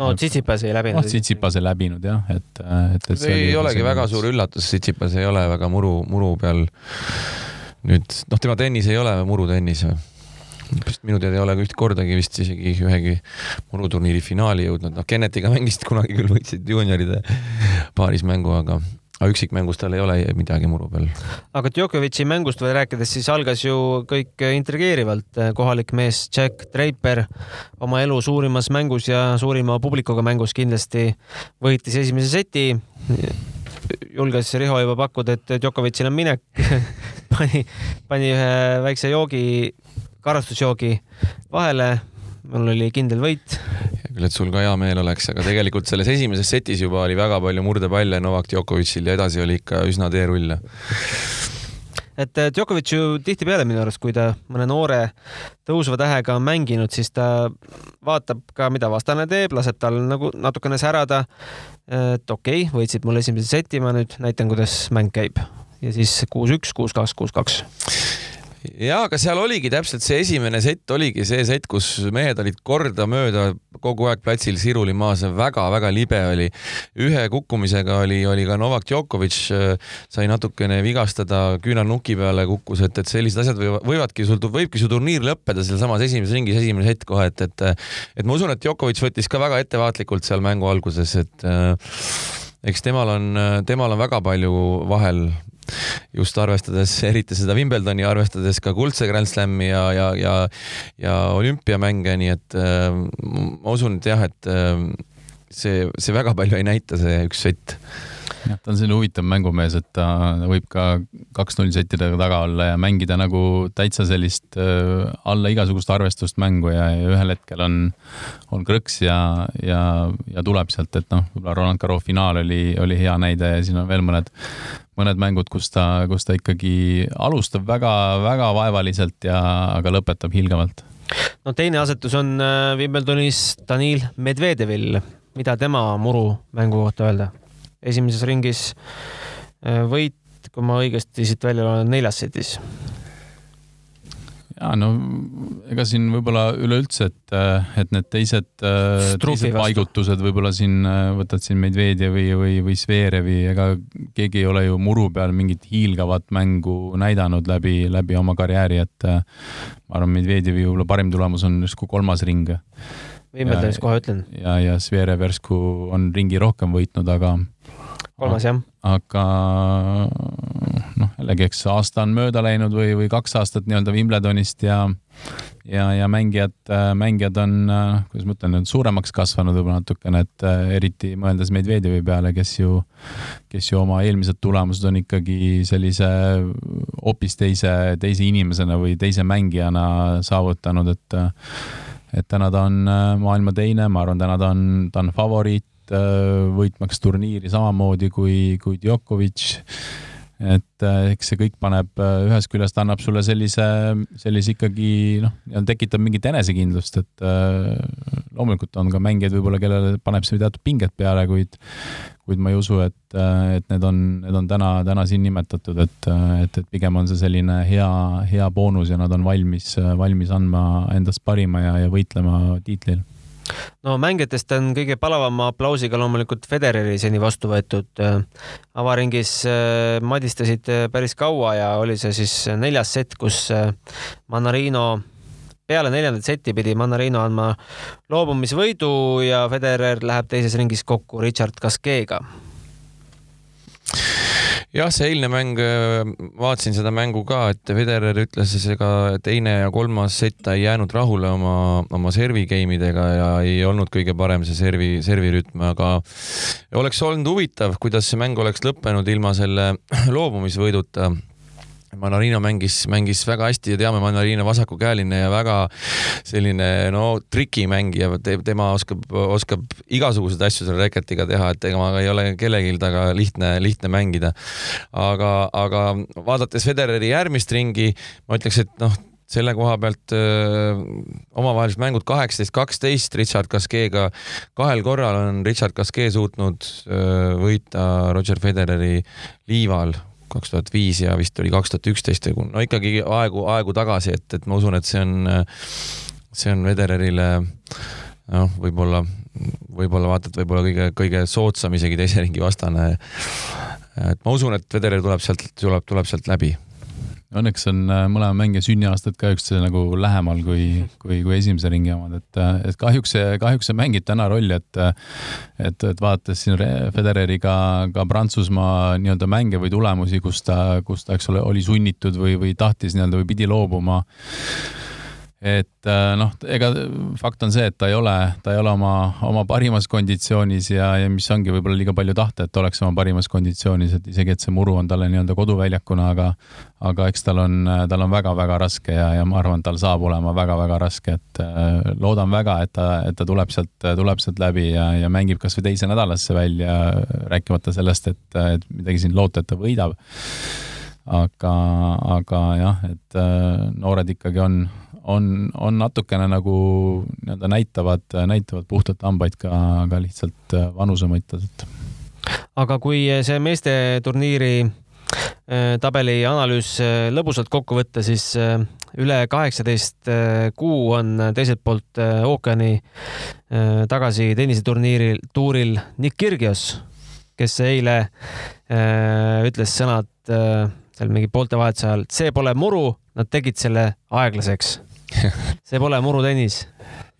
Speaker 1: no Tsitsipas ei läbinud.
Speaker 2: noh, Tsitsipas ei läbinud jah, et, et, et
Speaker 3: see ei olegi väga suur üllatus, Tsitsipas ei ole väga muru, muru peal. Nüüd, noh, tema tennis ei ole murutennis vist minu teada ei ole üht kordagi vist isegi ühegi muruturniiri finaali jõudnud, noh, Kennetiga mängisid (laughs) kunagi küll, võitsid juunioride paaris mängu, aga aga üksikmängus tal ei ole midagi muru peal.
Speaker 1: aga Djokovic'i mängust veel rääkides, siis algas ju kõik intrigeerivalt. kohalik mees Jack Draper oma elu suurimas mängus ja suurima publikuga mängus kindlasti võitis esimese seti. julges Riho juba pakkuda, et Djokovic'il on minek (laughs) pani, pani ühe väikse joogi, karastusjoogi vahele mul oli kindel võit.
Speaker 3: Küll, et sul ka hea meel oleks, aga tegelikult selles esimeses setis juba oli väga palju murdepalle Novak Djokovicil ja edasi oli ikka üsna teerull.
Speaker 1: et äh, Djokovic ju tihtipeale minu arust, kui ta mõne noore tõusva tähega on mänginud, siis ta vaatab ka, mida vastane teeb, laseb tal nagu natukene särada. et okei okay,, võitsid mul esimese seti, ma nüüd näitan, kuidas mäng käib ja siis kuus-üks, kuus-kaks, kuus-kaks
Speaker 3: ja, aga seal oligi täpselt see esimene sett oligi see sett, kus mehed olid kordamööda kogu aeg platsil siruli maas, väga-väga libe oli. ühe kukkumisega oli, oli ka Novak Djokovic sai natukene vigastada, küünarnuki peale kukkus, et, et sellised asjad võivad, võivadki sul, võibki su turniir lõppeda sealsamas esimeses ringis, esimene sett kohe, et, et et ma usun, et Djokovic võttis ka väga ettevaatlikult seal mängu alguses, et äh, eks temal on, temal on väga palju vahel just arvestades eriti seda Wimbledoni, arvestades ka kuldse Grand Slami ja, ja, ja, ja olümpiamänge, nii et äh, ma usun, et jah, et äh, see, see väga palju ei näita, see üks sett
Speaker 2: jah, ta on selline huvitav mängumees, et ta võib ka kaks-null settidega taga olla ja mängida nagu täitsa sellist äh, alla igasugust arvestust mängu ja, ja ühel hetkel on, on krõks ja, ja, ja tuleb sealt, et noh, võib-olla Roland Garros finaal oli, oli hea näide ja siin on veel mõned, mõned mängud, kus ta, kus ta ikkagi alustab väga-väga vaevaliselt ja, aga lõpetab hiilgavalt
Speaker 1: no teine asetus on äh, Wimbledonis Danil Medvedevil, mida tema muru mängu kohta öelda? Esimeses ringis äh, võit, kui ma õigesti siit välja loen, neljas setis.
Speaker 2: ja no ega siin võib-olla üleüldse, et, äh, et need teised, äh, teised paigutused võib-olla siin võtad siin Medvedjevi või, või Sverevi, ega keegi ei ole ju muru peal mingit hiilgavat mängu näidanud läbi, läbi oma karjääri, et ma arvan, Medvedjevi võib-olla parim tulemus on justkui kolmas ring.
Speaker 1: Wimbledonis kohe ütlen.
Speaker 2: ja, ja Zverev järsku on ringi rohkem võitnud, aga
Speaker 1: kolmas jah.
Speaker 2: aga noh, jällegi, eks aasta on mööda läinud või, või kaks aastat nii-öelda Wimbledonist ja ja, ja mängijad, mängijad on, kuidas ma ütlen, suuremaks kasvanud võib-olla natukene, et eriti mõeldes Medvedjevi peale, kes ju, kes ju oma eelmised tulemused on ikkagi sellise hoopis teise, teise inimesena või teise mängijana saavutanud, et et täna ta on maailma teine, ma arvan, täna ta on, ta on favoriit, Äh, võitmaks turniiri samamoodi kui, kui Djokovic. Et äh, eks see kõik paneb, äh, ühest küljest annab sulle sellise, sellise ikkagi noh, tekitab mingit enesekindlust, et loomulikult on ka mängijaid võib-olla, kellele paneb see teatud pinget peale, kuid kuid ma ei usu, et, et need on, need on täna, täna siin nimetatud, et, et, et pigem on see selline hea, hea boonus ja nad on valmis, valmis andma endast parima ja, ja võitlema tiitlil
Speaker 1: no mängijatest on kõige palavama aplausiga loomulikult Federeri seni vastu võetud. avaringis äh, madistasid äh, päris kaua ja oli see siis neljas sett, kus äh, Manarino peale neljandat setti pidi Manarino andma loobumisvõidu ja Federer läheb teises ringis kokku Richard Gasquega
Speaker 3: jah, see eilne mäng, äh, vaatasin seda mängu ka, et Federer ütles, ega teine ja kolmas sett ta ei jäänud rahule oma, oma servi game idega ja ei olnud kõige parem see servi, servirütm, aga oleks olnud huvitav, kuidas see mäng oleks lõppenud ilma selle (clears throat) loobumisvõiduta Manarino mängis, mängis väga hästi ja teame, Manarino vasakukäeline ja väga selline no trikimängija, tema oskab, oskab igasuguseid asju selle reketiga teha, et temaga ei ole kellelgi taga lihtne, lihtne mängida. aga, aga vaadates Federeri järgmist ringi, ma ütleks, et noh, selle koha pealt öö, omavahelised mängud kaheksateist, kaksteist Richard Gasquega. kahel korral on Richard Gasquet suutnud öö, võita Roger Federeri liival kaks tuhat viis ja vist oli kaks tuhat üksteist no ikkagi aegu, aegu tagasi, et, et ma usun, et see on, see on Federerile noh, võib-olla, võib-olla vaata, et võib-olla kõige, kõige soodsam isegi teise ringi vastane. et ma usun, et Federer tuleb sealt, tuleb, tuleb sealt läbi
Speaker 2: õnneks on äh, mõlema mängija sünniaastad ka üksteise nagu lähemal kui, kui, kui esimese ringi omad, et, äh, et kahjuks see, kahjuks see mängib täna rolli, et et, et vaadates siin Federeriga ka Prantsusmaa nii-öelda mänge või tulemusi, kus ta, kus ta, eks ole, oli sunnitud või, või tahtis nii-öelda või pidi loobuma et äh, noh, ega fakt on see, et ta ei ole, ta ei ole oma, oma parimas konditsioonis ja, ja mis ongi võib-olla liiga palju tahta, et oleks oma parimas konditsioonis, et isegi, et see muru on talle nii-öelda koduväljakuna, aga aga eks tal on, tal on väga-väga raske ja, ja ma arvan, tal saab olema väga-väga raske, et äh, loodan väga, et ta, et ta tuleb sealt, tuleb sealt läbi ja, ja mängib kasvõi teise nädalasse välja, rääkimata sellest, et, et midagi siin loota, et ta võidab aga, aga jah, et äh, noored ikkagi on, on, on natukene nagu nii-öelda näitavad, näitavad puhtalt hambaid ka, ka lihtsalt äh, vanuse mõttes, et.
Speaker 1: aga kui see meeste turniiri tabeli analüüs lõbusalt kokku võtta, siis üle kaheksateist kuu on teiselt poolt ookeani tagasi tenniseturniiril, tuuril Nick Kyrgios, kes eile ütles sõnad seal mingi poolte vahetuse ajal, see pole muru, nad tegid selle aeglaseks. (laughs) see pole murutennis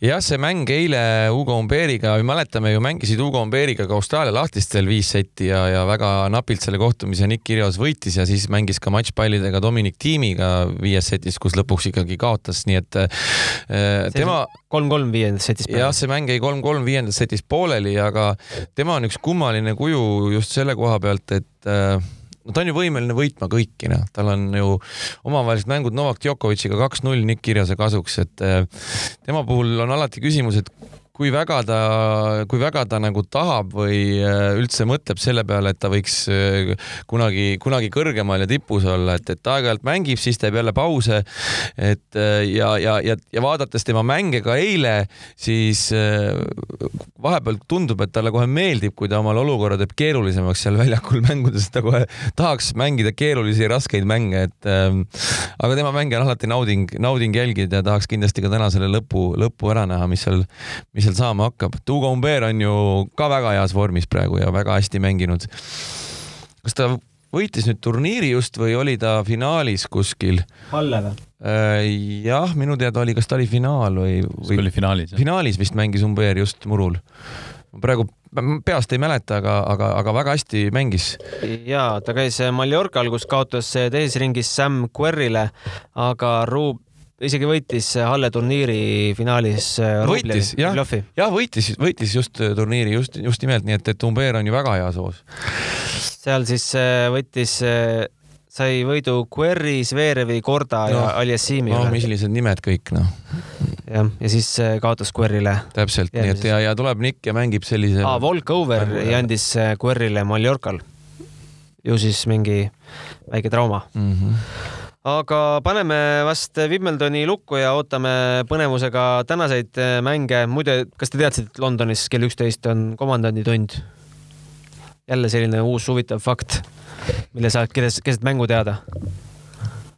Speaker 3: jah, see mäng eile Ugo Umbeeriga, mäletame ju, mängisid Ugo Umbeeriga ka Austraalia lahtistel viis setti ja, ja väga napilt selle kohtumise Nick Kyrgios võitis ja siis mängis ka matšpallidega Dominic Tiimiga viies setis, kus lõpuks ikkagi kaotas, nii et äh, tema.
Speaker 1: kolm-kolm viiendas setis.
Speaker 3: jah, see mäng jäi kolm-kolm viiendas setis pooleli, aga tema on üks kummaline kuju just selle koha pealt, et äh, no ta on ju võimeline võitma kõiki, noh, tal on ju omavahelised mängud Novak Djokovic'iga kaks-null Nick Kirjase kasuks, et eh, tema puhul on alati küsimus, et kui väga ta, kui väga ta nagu tahab või äh, üldse mõtleb selle peale, et ta võiks äh, kunagi, kunagi kõrgemal ja tipus olla, et, et aeg-ajalt mängib, siis teeb jälle pause. et äh, ja, ja, ja, ja vaadates tema mänge ka eile, siis vahepeal tundub, et talle kohe meeldib, kui ta omale olukorra teeb keerulisemaks seal väljakul mängudes, ta kohe tahaks mängida keerulisi, raskeid mänge, et ähm, aga tema mänge on alati nauding, nauding jälgida ja tahaks kindlasti ka täna selle lõpu, lõpu ära näha, mis seal, mis seal saama hakkab. Tugo Umber on ju ka väga heas vormis praegu ja väga hästi mänginud. kas ta võitis nüüd turniiri just või oli ta finaalis kuskil?
Speaker 1: Halle või?
Speaker 3: Äh, jah, minu teada oli, kas ta oli finaal või, või?
Speaker 2: oli finaalis.
Speaker 3: finaalis vist mängis Umber just murul. praegu peast ei mäleta, aga, aga, aga väga hästi mängis.
Speaker 1: ja ta käis Mallorcal, kus kaotas teises ringis Sam Querrile, aga Ruub isegi võitis Halle turniiri finaalis.
Speaker 3: Äh, võitis, jah, jah, võitis, võitis just äh, turniiri just, just nimelt, nii et, et Umber on ju väga heas hoos.
Speaker 1: seal siis äh, võttis, sai võidu Querri, Zverevi, Korda no, ja Aljassimi
Speaker 3: no, üle. millised nimed kõik, noh.
Speaker 1: jah, ja siis kaotas Querrile.
Speaker 3: täpselt, nii et ja, ja tuleb Nick ja mängib sellise
Speaker 1: ah,. Volkover andis Querrile Mallorcal. ju siis mingi väike trauma mm. -hmm aga paneme vast Wimbledoni lukku ja ootame põnevusega tänaseid äh, mänge. muide, kas te teadsite, et Londonis kell üksteist on komandanditund? jälle selline uus huvitav fakt, mille saad keset, mängu teada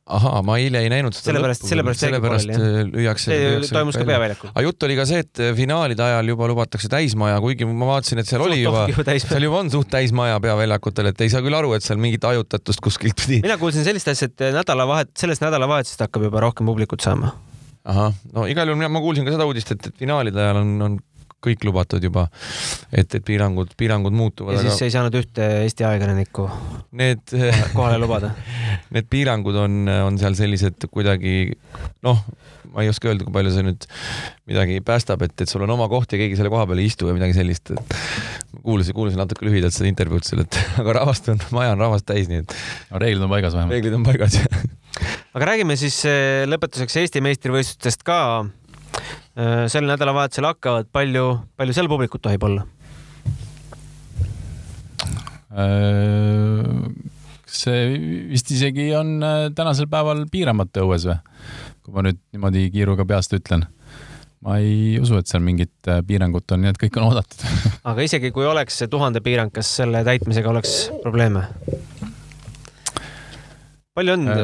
Speaker 3: ahaa, ma eile ei näinud seda
Speaker 1: sellepärast, sellepärast,
Speaker 3: sellepärast äh, lüüakse.
Speaker 1: see toimus ka peaväljakul.
Speaker 3: aga jutt oli ka see, et finaalide ajal juba lubatakse täismaja, kuigi ma vaatasin, et seal suht oli juba, seal juba on suht täismaja peaväljakutel, et ei saa küll aru, et seal mingit hajutatust kuskilt pidi.
Speaker 1: mina kuulsin sellist asja, et nädalavahet, sellest nädalavahetusest hakkab juba rohkem publikut saama.
Speaker 3: ahah, no igal juhul ma kuulsin ka seda uudist, et, et finaalide ajal on, on kõik lubatud juba, et, et piirangud, piirangud muutuvad.
Speaker 1: ja siis aga... ei saanud ühte Eesti ajakirjanikku
Speaker 3: need
Speaker 1: kohale lubada? (laughs)
Speaker 3: Need piirangud on, on seal sellised kuidagi noh, ma ei oska öelda, kui palju see nüüd midagi päästab, et, et sul on oma koht ja keegi selle koha peal ei istu või midagi sellist. kuulasin, kuulasin natuke lühidalt seda intervjuud seal, et (laughs) aga rahvast on, maja on rahvast täis, nii et.
Speaker 2: no reeglid on paigas vähemalt.
Speaker 3: reeglid on paigas
Speaker 1: aga räägime siis eh, lõpetuseks Eesti meistrivõistlustest ka Äh, sel nädalavahetusel hakkavad, palju, palju seal publikut tohib olla?
Speaker 2: Äh, see vist isegi on äh, tänasel päeval piiramata õues või? kui ma nüüd niimoodi kiiruga peast ütlen. ma ei usu, et seal mingit piirangut on, nii et kõik on oodatud (laughs)
Speaker 1: aga isegi kui oleks see tuhande piirang, kas selle täitmisega oleks probleeme? palju on
Speaker 2: äh,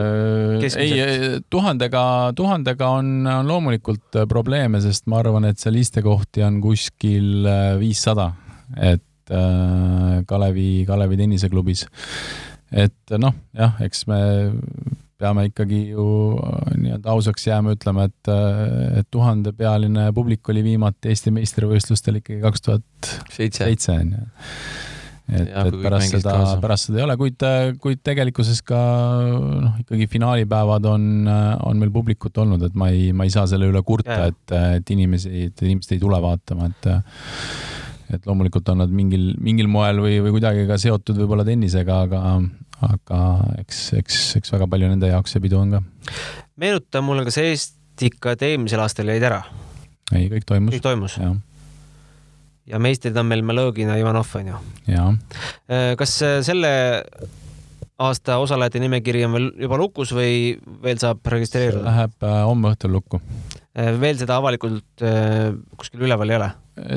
Speaker 2: keskmiselt? ei, tuhandega, tuhandega on, on loomulikult äh, probleeme, sest ma arvan, et seal istekohti on kuskil äh, viissada, et äh, Kalevi, Kalevi tenniseklubis. Et noh, jah, eks me peame ikkagi ju nii-öelda ausaks jääma, ütlema, et, et tuhandepealine publik oli viimati Eesti meistrivõistlustel ikkagi kaks tuhat seitse, onju et, et pärast seda, pärast seda ei ole, kuid, kuid tegelikkuses ka noh, ikkagi finaalipäevad on, on meil publikut olnud, et ma ei, ma ei saa selle üle kurta, et, et inimesi, et inimesed ei tule vaatama, et et loomulikult on nad mingil, mingil moel või, või kuidagi ka seotud võib-olla tennisega, aga, aga eks, eks, eks väga palju nende jaoks see pidu on ka.
Speaker 1: meenuta mulle, kas Estikad eelmisel aastal jäid ära?
Speaker 2: ei, kõik toimus.
Speaker 1: kõik toimus? ja meistrid on meil Malõgin ja Ivanov, onju. Äh, kas äh, selle aasta osalejate nimekiri on veel juba lukus või veel saab registreeruda?
Speaker 2: Läheb äh, homme õhtul lukku.
Speaker 1: Veel seda avalikult kuskil üleval ei ole?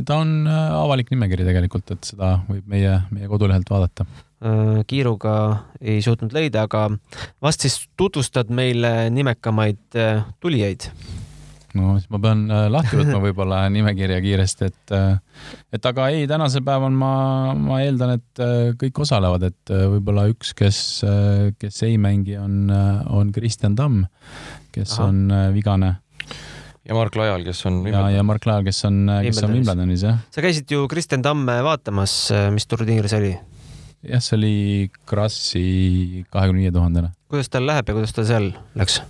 Speaker 2: ta on avalik nimekiri tegelikult, et seda võib meie, meie kodulehelt vaadata.
Speaker 1: kiiruga ei suutnud leida, aga vast siis tutvustad meile nimekamaid tulijaid
Speaker 2: no siis ma pean äh, lahti võtma (laughs) võib-olla nimekirja kiiresti, et, äh, et aga ei, tänasel päeval ma, ma eeldan, et äh, kõik osalevad, et võib-olla üks, kes, kes ei mängi, on, on Kristjan Tamm, kes Aha. on vigane.
Speaker 3: Ja Mark Laial, kes on.
Speaker 2: ja, ja Mark Laial, kes on, kes on Wimbledonis, jah.
Speaker 1: sa käisid ju Kristjan Tamme vaatamas, mis turniir see oli?
Speaker 2: jah, see oli Krassi kahekümne viie tuhandene.
Speaker 1: kuidas tal läheb ja kuidas ta seal läks?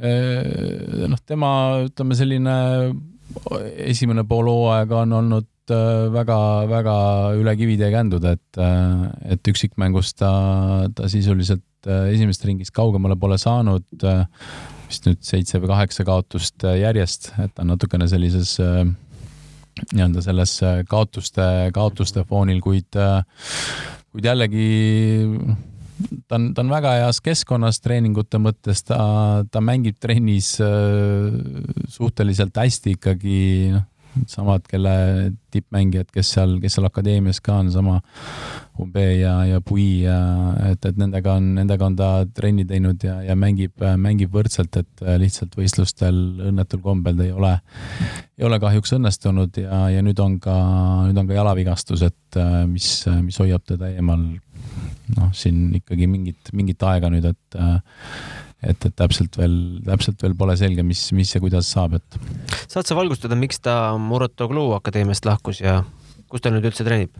Speaker 2: Äh, noh, tema, ütleme selline esimene pool hooaega on olnud väga-väga äh, üle kivide ja kändude, et, äh, et üksikmängus ta, ta sisuliselt esimesest ringist kaugemale pole saanud, vist nüüd seitse või kaheksa kaotust järjest, et ta on natukene sellises nii-öelda selles kaotuste, kaotuste foonil, kuid, kuid jällegi ta on, ta on väga heas keskkonnas treeningute mõttes, ta, ta mängib trennis äh, suhteliselt hästi ikkagi, noh, samad, kelle tippmängijad, kes seal, kes seal akadeemias ka on, sama Ube ja, ja Pui ja et, et nendega on, nendega on ta trenni teinud ja, ja mängib, mängib võrdselt, et lihtsalt võistlustel õnnetul kombel ei ole, ei ole kahjuks õnnestunud ja, ja nüüd on ka, nüüd on ka jalavigastus, et mis, mis hoiab teda eemal noh, siin ikkagi mingit, mingit aega nüüd, et et, et täpselt veel, täpselt veel pole selge, mis, mis ja kuidas saab, et.
Speaker 1: saad sa valgustada, miks ta Murotoglu akadeemiast lahkus ja kus ta nüüd üldse treenib?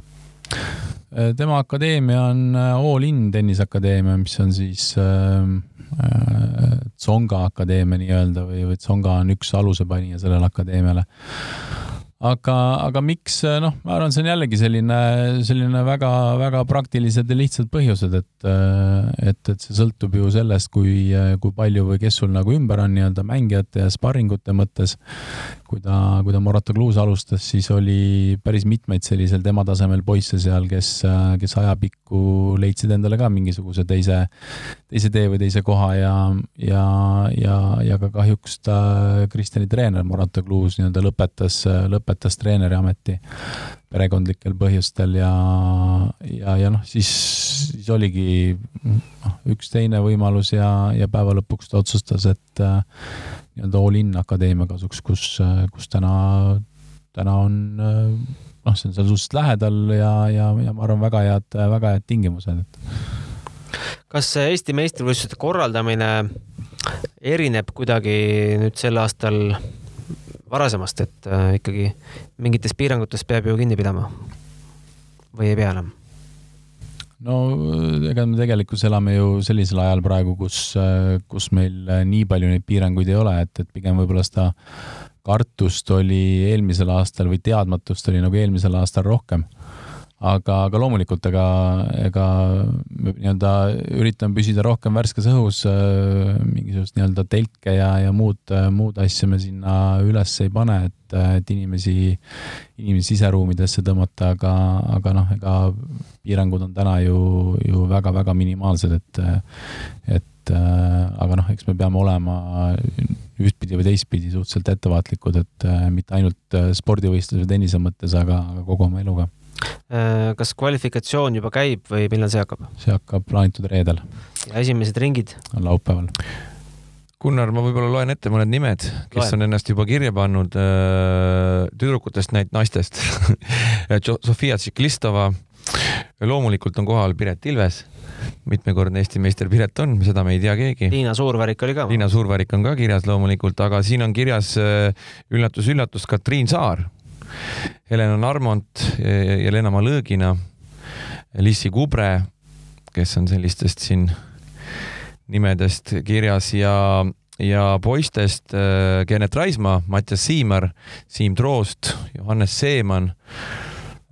Speaker 2: tema akadeemia on äh, All In tenniseakadeemia, mis on siis äh, äh, Tsonga akadeemia nii-öelda või, või Tsonga on üks alusepanija sellele akadeemiale aga, aga miks, noh, ma arvan, see on jällegi selline, selline väga-väga praktilised ja lihtsad põhjused, et, et, et see sõltub ju sellest, kui, kui palju või kes sul nagu ümber on nii-öelda mängijate ja sparringute mõttes. kui ta, kui ta Morata Kluus alustas, siis oli päris mitmeid sellisel tema tasemel poisse seal, kes, kes ajapikku leidsid endale ka mingisuguse teise, teise tee või teise koha ja, ja, ja, ja ka kahjuks ta, Kristjani treener Morata Kluus nii-öelda lõpetas, lõpetas lõpetas treeneriameti perekondlikel põhjustel ja, ja, ja noh, siis, siis oligi noh, üks teine võimalus ja, ja päeva lõpuks ta otsustas, et äh, nii-öelda all-in akadeemia kasuks, kus, kus täna, täna on äh, noh, see on seal suhteliselt lähedal ja, ja, ja ma arvan, väga head, väga head tingimused, et
Speaker 1: kas Eesti meistrivõistluste korraldamine erineb kuidagi nüüd sel aastal varasemast, et äh, ikkagi mingitest piirangutest peab ju kinni pidama või ei pea enam?
Speaker 2: no ega me tegelikult elame ju sellisel ajal praegu, kus, äh, kus meil nii palju neid piiranguid ei ole, et, et pigem võib-olla seda kartust oli eelmisel aastal või teadmatust oli nagu eelmisel aastal rohkem aga, aga loomulikult ega, ega nii-öelda üritan püsida rohkem värskes õhus, äh, mingisugust nii-öelda telke ja, ja muud, muud asja me sinna üles ei pane, et, et inimesi, inimesi siseruumidesse tõmmata, aga, aga noh, ega piirangud on täna ju, ju väga-väga minimaalsed, et, et äh, aga noh, eks me peame olema ühtpidi või teistpidi suhteliselt ettevaatlikud, et äh, mitte ainult spordivõistluse tennise mõttes, aga, aga kogu oma eluga.
Speaker 1: Äh, kas kvalifikatsioon juba käib või millal see hakkab?
Speaker 2: see hakkab plaanitud reedel.
Speaker 1: ja esimesed ringid?
Speaker 2: on laupäeval.
Speaker 3: Gunnar, ma võib-olla loen ette mõned nimed, kes loen. on ennast juba kirja pannud äh, tüdrukutest, näit naistest (laughs) Sofia Tsiklistova. loomulikult on kohal Piret Ilves mitmekordne Eesti meister Piret on, seda me ei tea keegi.
Speaker 1: Liina Suurvärik oli ka.
Speaker 3: Liina Suurvärik on ka kirjas loomulikult, aga siin on kirjas üllatus-üllatus äh, Katriin Saar Helena Narmont ja Lena Malõgina, Lissi Kubre, kes on sellistest siin nimedest kirjas ja, ja poistest äh, Genet Raismaa, Mattias Siimar, Siim Troost, Johannes Seeman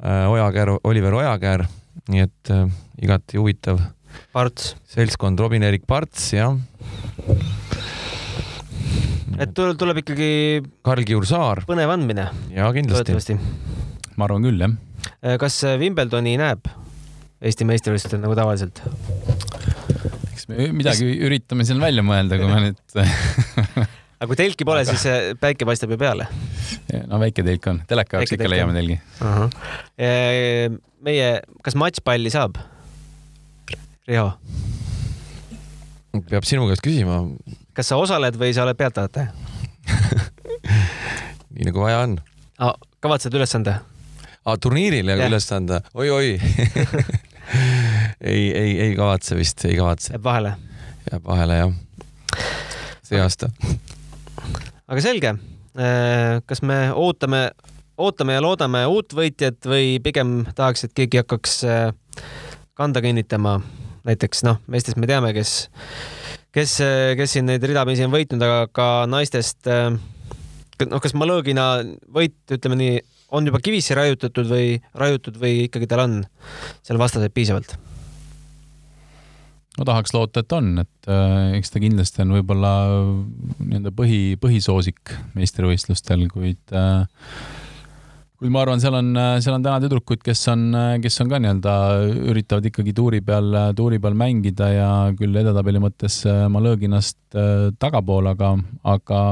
Speaker 3: äh,, Ojakäär, Oliver Ojakäär, nii et äh, igati huvitav.
Speaker 1: Parts.
Speaker 3: seltskond, Robin-Erik Parts, jah
Speaker 1: et tuleb ikkagi.
Speaker 3: Karl Kiur Saar.
Speaker 1: põnev andmine.
Speaker 3: ja kindlasti.
Speaker 2: ma arvan küll, jah.
Speaker 1: Äh, kas Wimbledoni näeb Eesti meistrivõistlustel nagu tavaliselt?
Speaker 2: eks me midagi üritame siin välja mõelda, kui me nüüd (laughs)
Speaker 1: aga kui telki pole, siis päike paistab ju peale.
Speaker 2: no väike telk on, teleka jaoks ikka leiame telgi.
Speaker 1: meie, kas matšpalli saab? Riho,
Speaker 3: peab sinu käest küsima,
Speaker 1: kas sa osaled või sa oled pealtvaataja? (laughs)
Speaker 3: nii nagu vaja on.
Speaker 1: kavatsed üles anda?
Speaker 3: aa, turniiril
Speaker 1: Jah.
Speaker 3: üles anda oi,, oi-oi (laughs) ei, ei, ei kavatse vist, ei kavatse,
Speaker 1: jääb vahele?
Speaker 3: jääb vahele jah. see aasta. (laughs)
Speaker 1: aga selge. kas me ootame, ootame ja loodame uut võitjat või pigem tahaks, et keegi hakkaks äh, kanda kinnitama? näiteks noh, meestest me teame, kes, kes, kes siin neid ridamisi on võitnud, aga ka naistest äh, noh, kas Malõgina võit, ütleme nii, on juba kivisse raiutatud või raiutud või ikkagi tal on seal vastaseid piisavalt?
Speaker 2: no tahaks loota, et on, et äh, eks ta kindlasti on võib-olla nii-öelda põhi, põhisoosik meistrivõistlustel, kuid äh, kuid ma arvan, seal on, seal on täna tüdrukuid, kes on, kes on ka nii-öelda, üritavad ikkagi tuuri peal, tuuri peal mängida ja küll edetabeli mõttes Malõginast äh, tagapool, aga, aga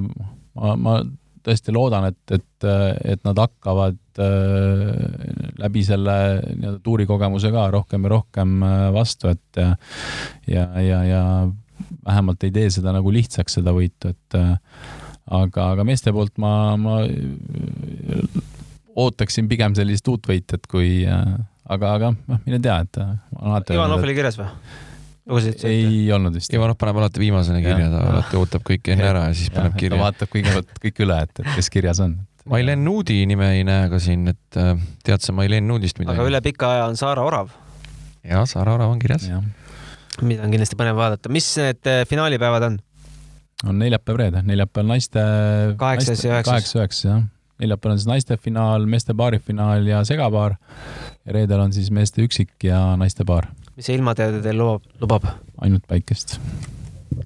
Speaker 2: ma, ma tõesti loodan, et, et, et nad hakkavad äh, läbi selle nii-öelda tuurikogemuse ka rohkem ja rohkem äh, vastu, et ja, ja, ja vähemalt ei tee seda nagu lihtsaks, seda võitu, et äh, aga, aga meeste poolt ma, ma ootaksin pigem sellist uut võitjat kui äh,, aga, aga noh, mine tea, et äh, alati
Speaker 1: Ivanov oli kirjas või? lugesid sa ette?
Speaker 2: ei olnud vist.
Speaker 3: Ivanov paneb alati viimasena kirja, ta alati ootab kõik enne ära ja siis
Speaker 2: Ja,
Speaker 3: paneb
Speaker 2: ta
Speaker 3: kirja.
Speaker 2: vaatab kõigepealt kõik üle, et, et kes kirjas on.
Speaker 3: Mailen Nuudi nime ei näe ka siin, et äh, tead sa Mailen Nuudist midagi?
Speaker 1: aga üle pika aja on Saara Orav,
Speaker 3: jaa, Sara Orav on kirjas.
Speaker 1: mida on kindlasti põnev vaadata. mis need finaalipäevad on?
Speaker 2: on neljapäev-reede, neljapäeval naiste.
Speaker 1: Kaheksas ja üheksas.
Speaker 2: kaheksa-üheksa, jah. Neljapäeval on siis naiste finaal, meeste paarifinaal ja segapaar. ja reedel on siis meeste üksik ja naiste paar,
Speaker 1: mis see ilmateade teil lubab, lubab?
Speaker 2: ainult päikest.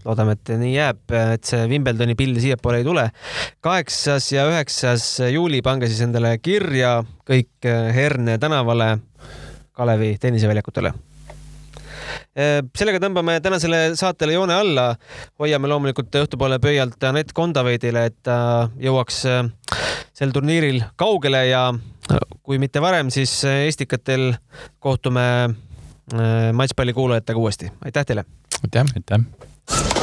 Speaker 1: loodame, et nii jääb, et see Wimbledoni pildi siiapoole ei tule. kaheksas ja üheksas juuli, pange siis endale kirja kõik Herne tänavale Kalevi tenniseväljakutele. Sellega tõmbame tänasele saatele joone alla. hoiame loomulikult õhtupoole pöialt Anett Kondaveidile, et ta jõuaks eh, sel turniiril kaugele ja kui mitte varem, siis Estikatel kohtume matšpalli kuulajatega uuesti. aitäh teile!
Speaker 3: aitäh!
Speaker 2: aitäh!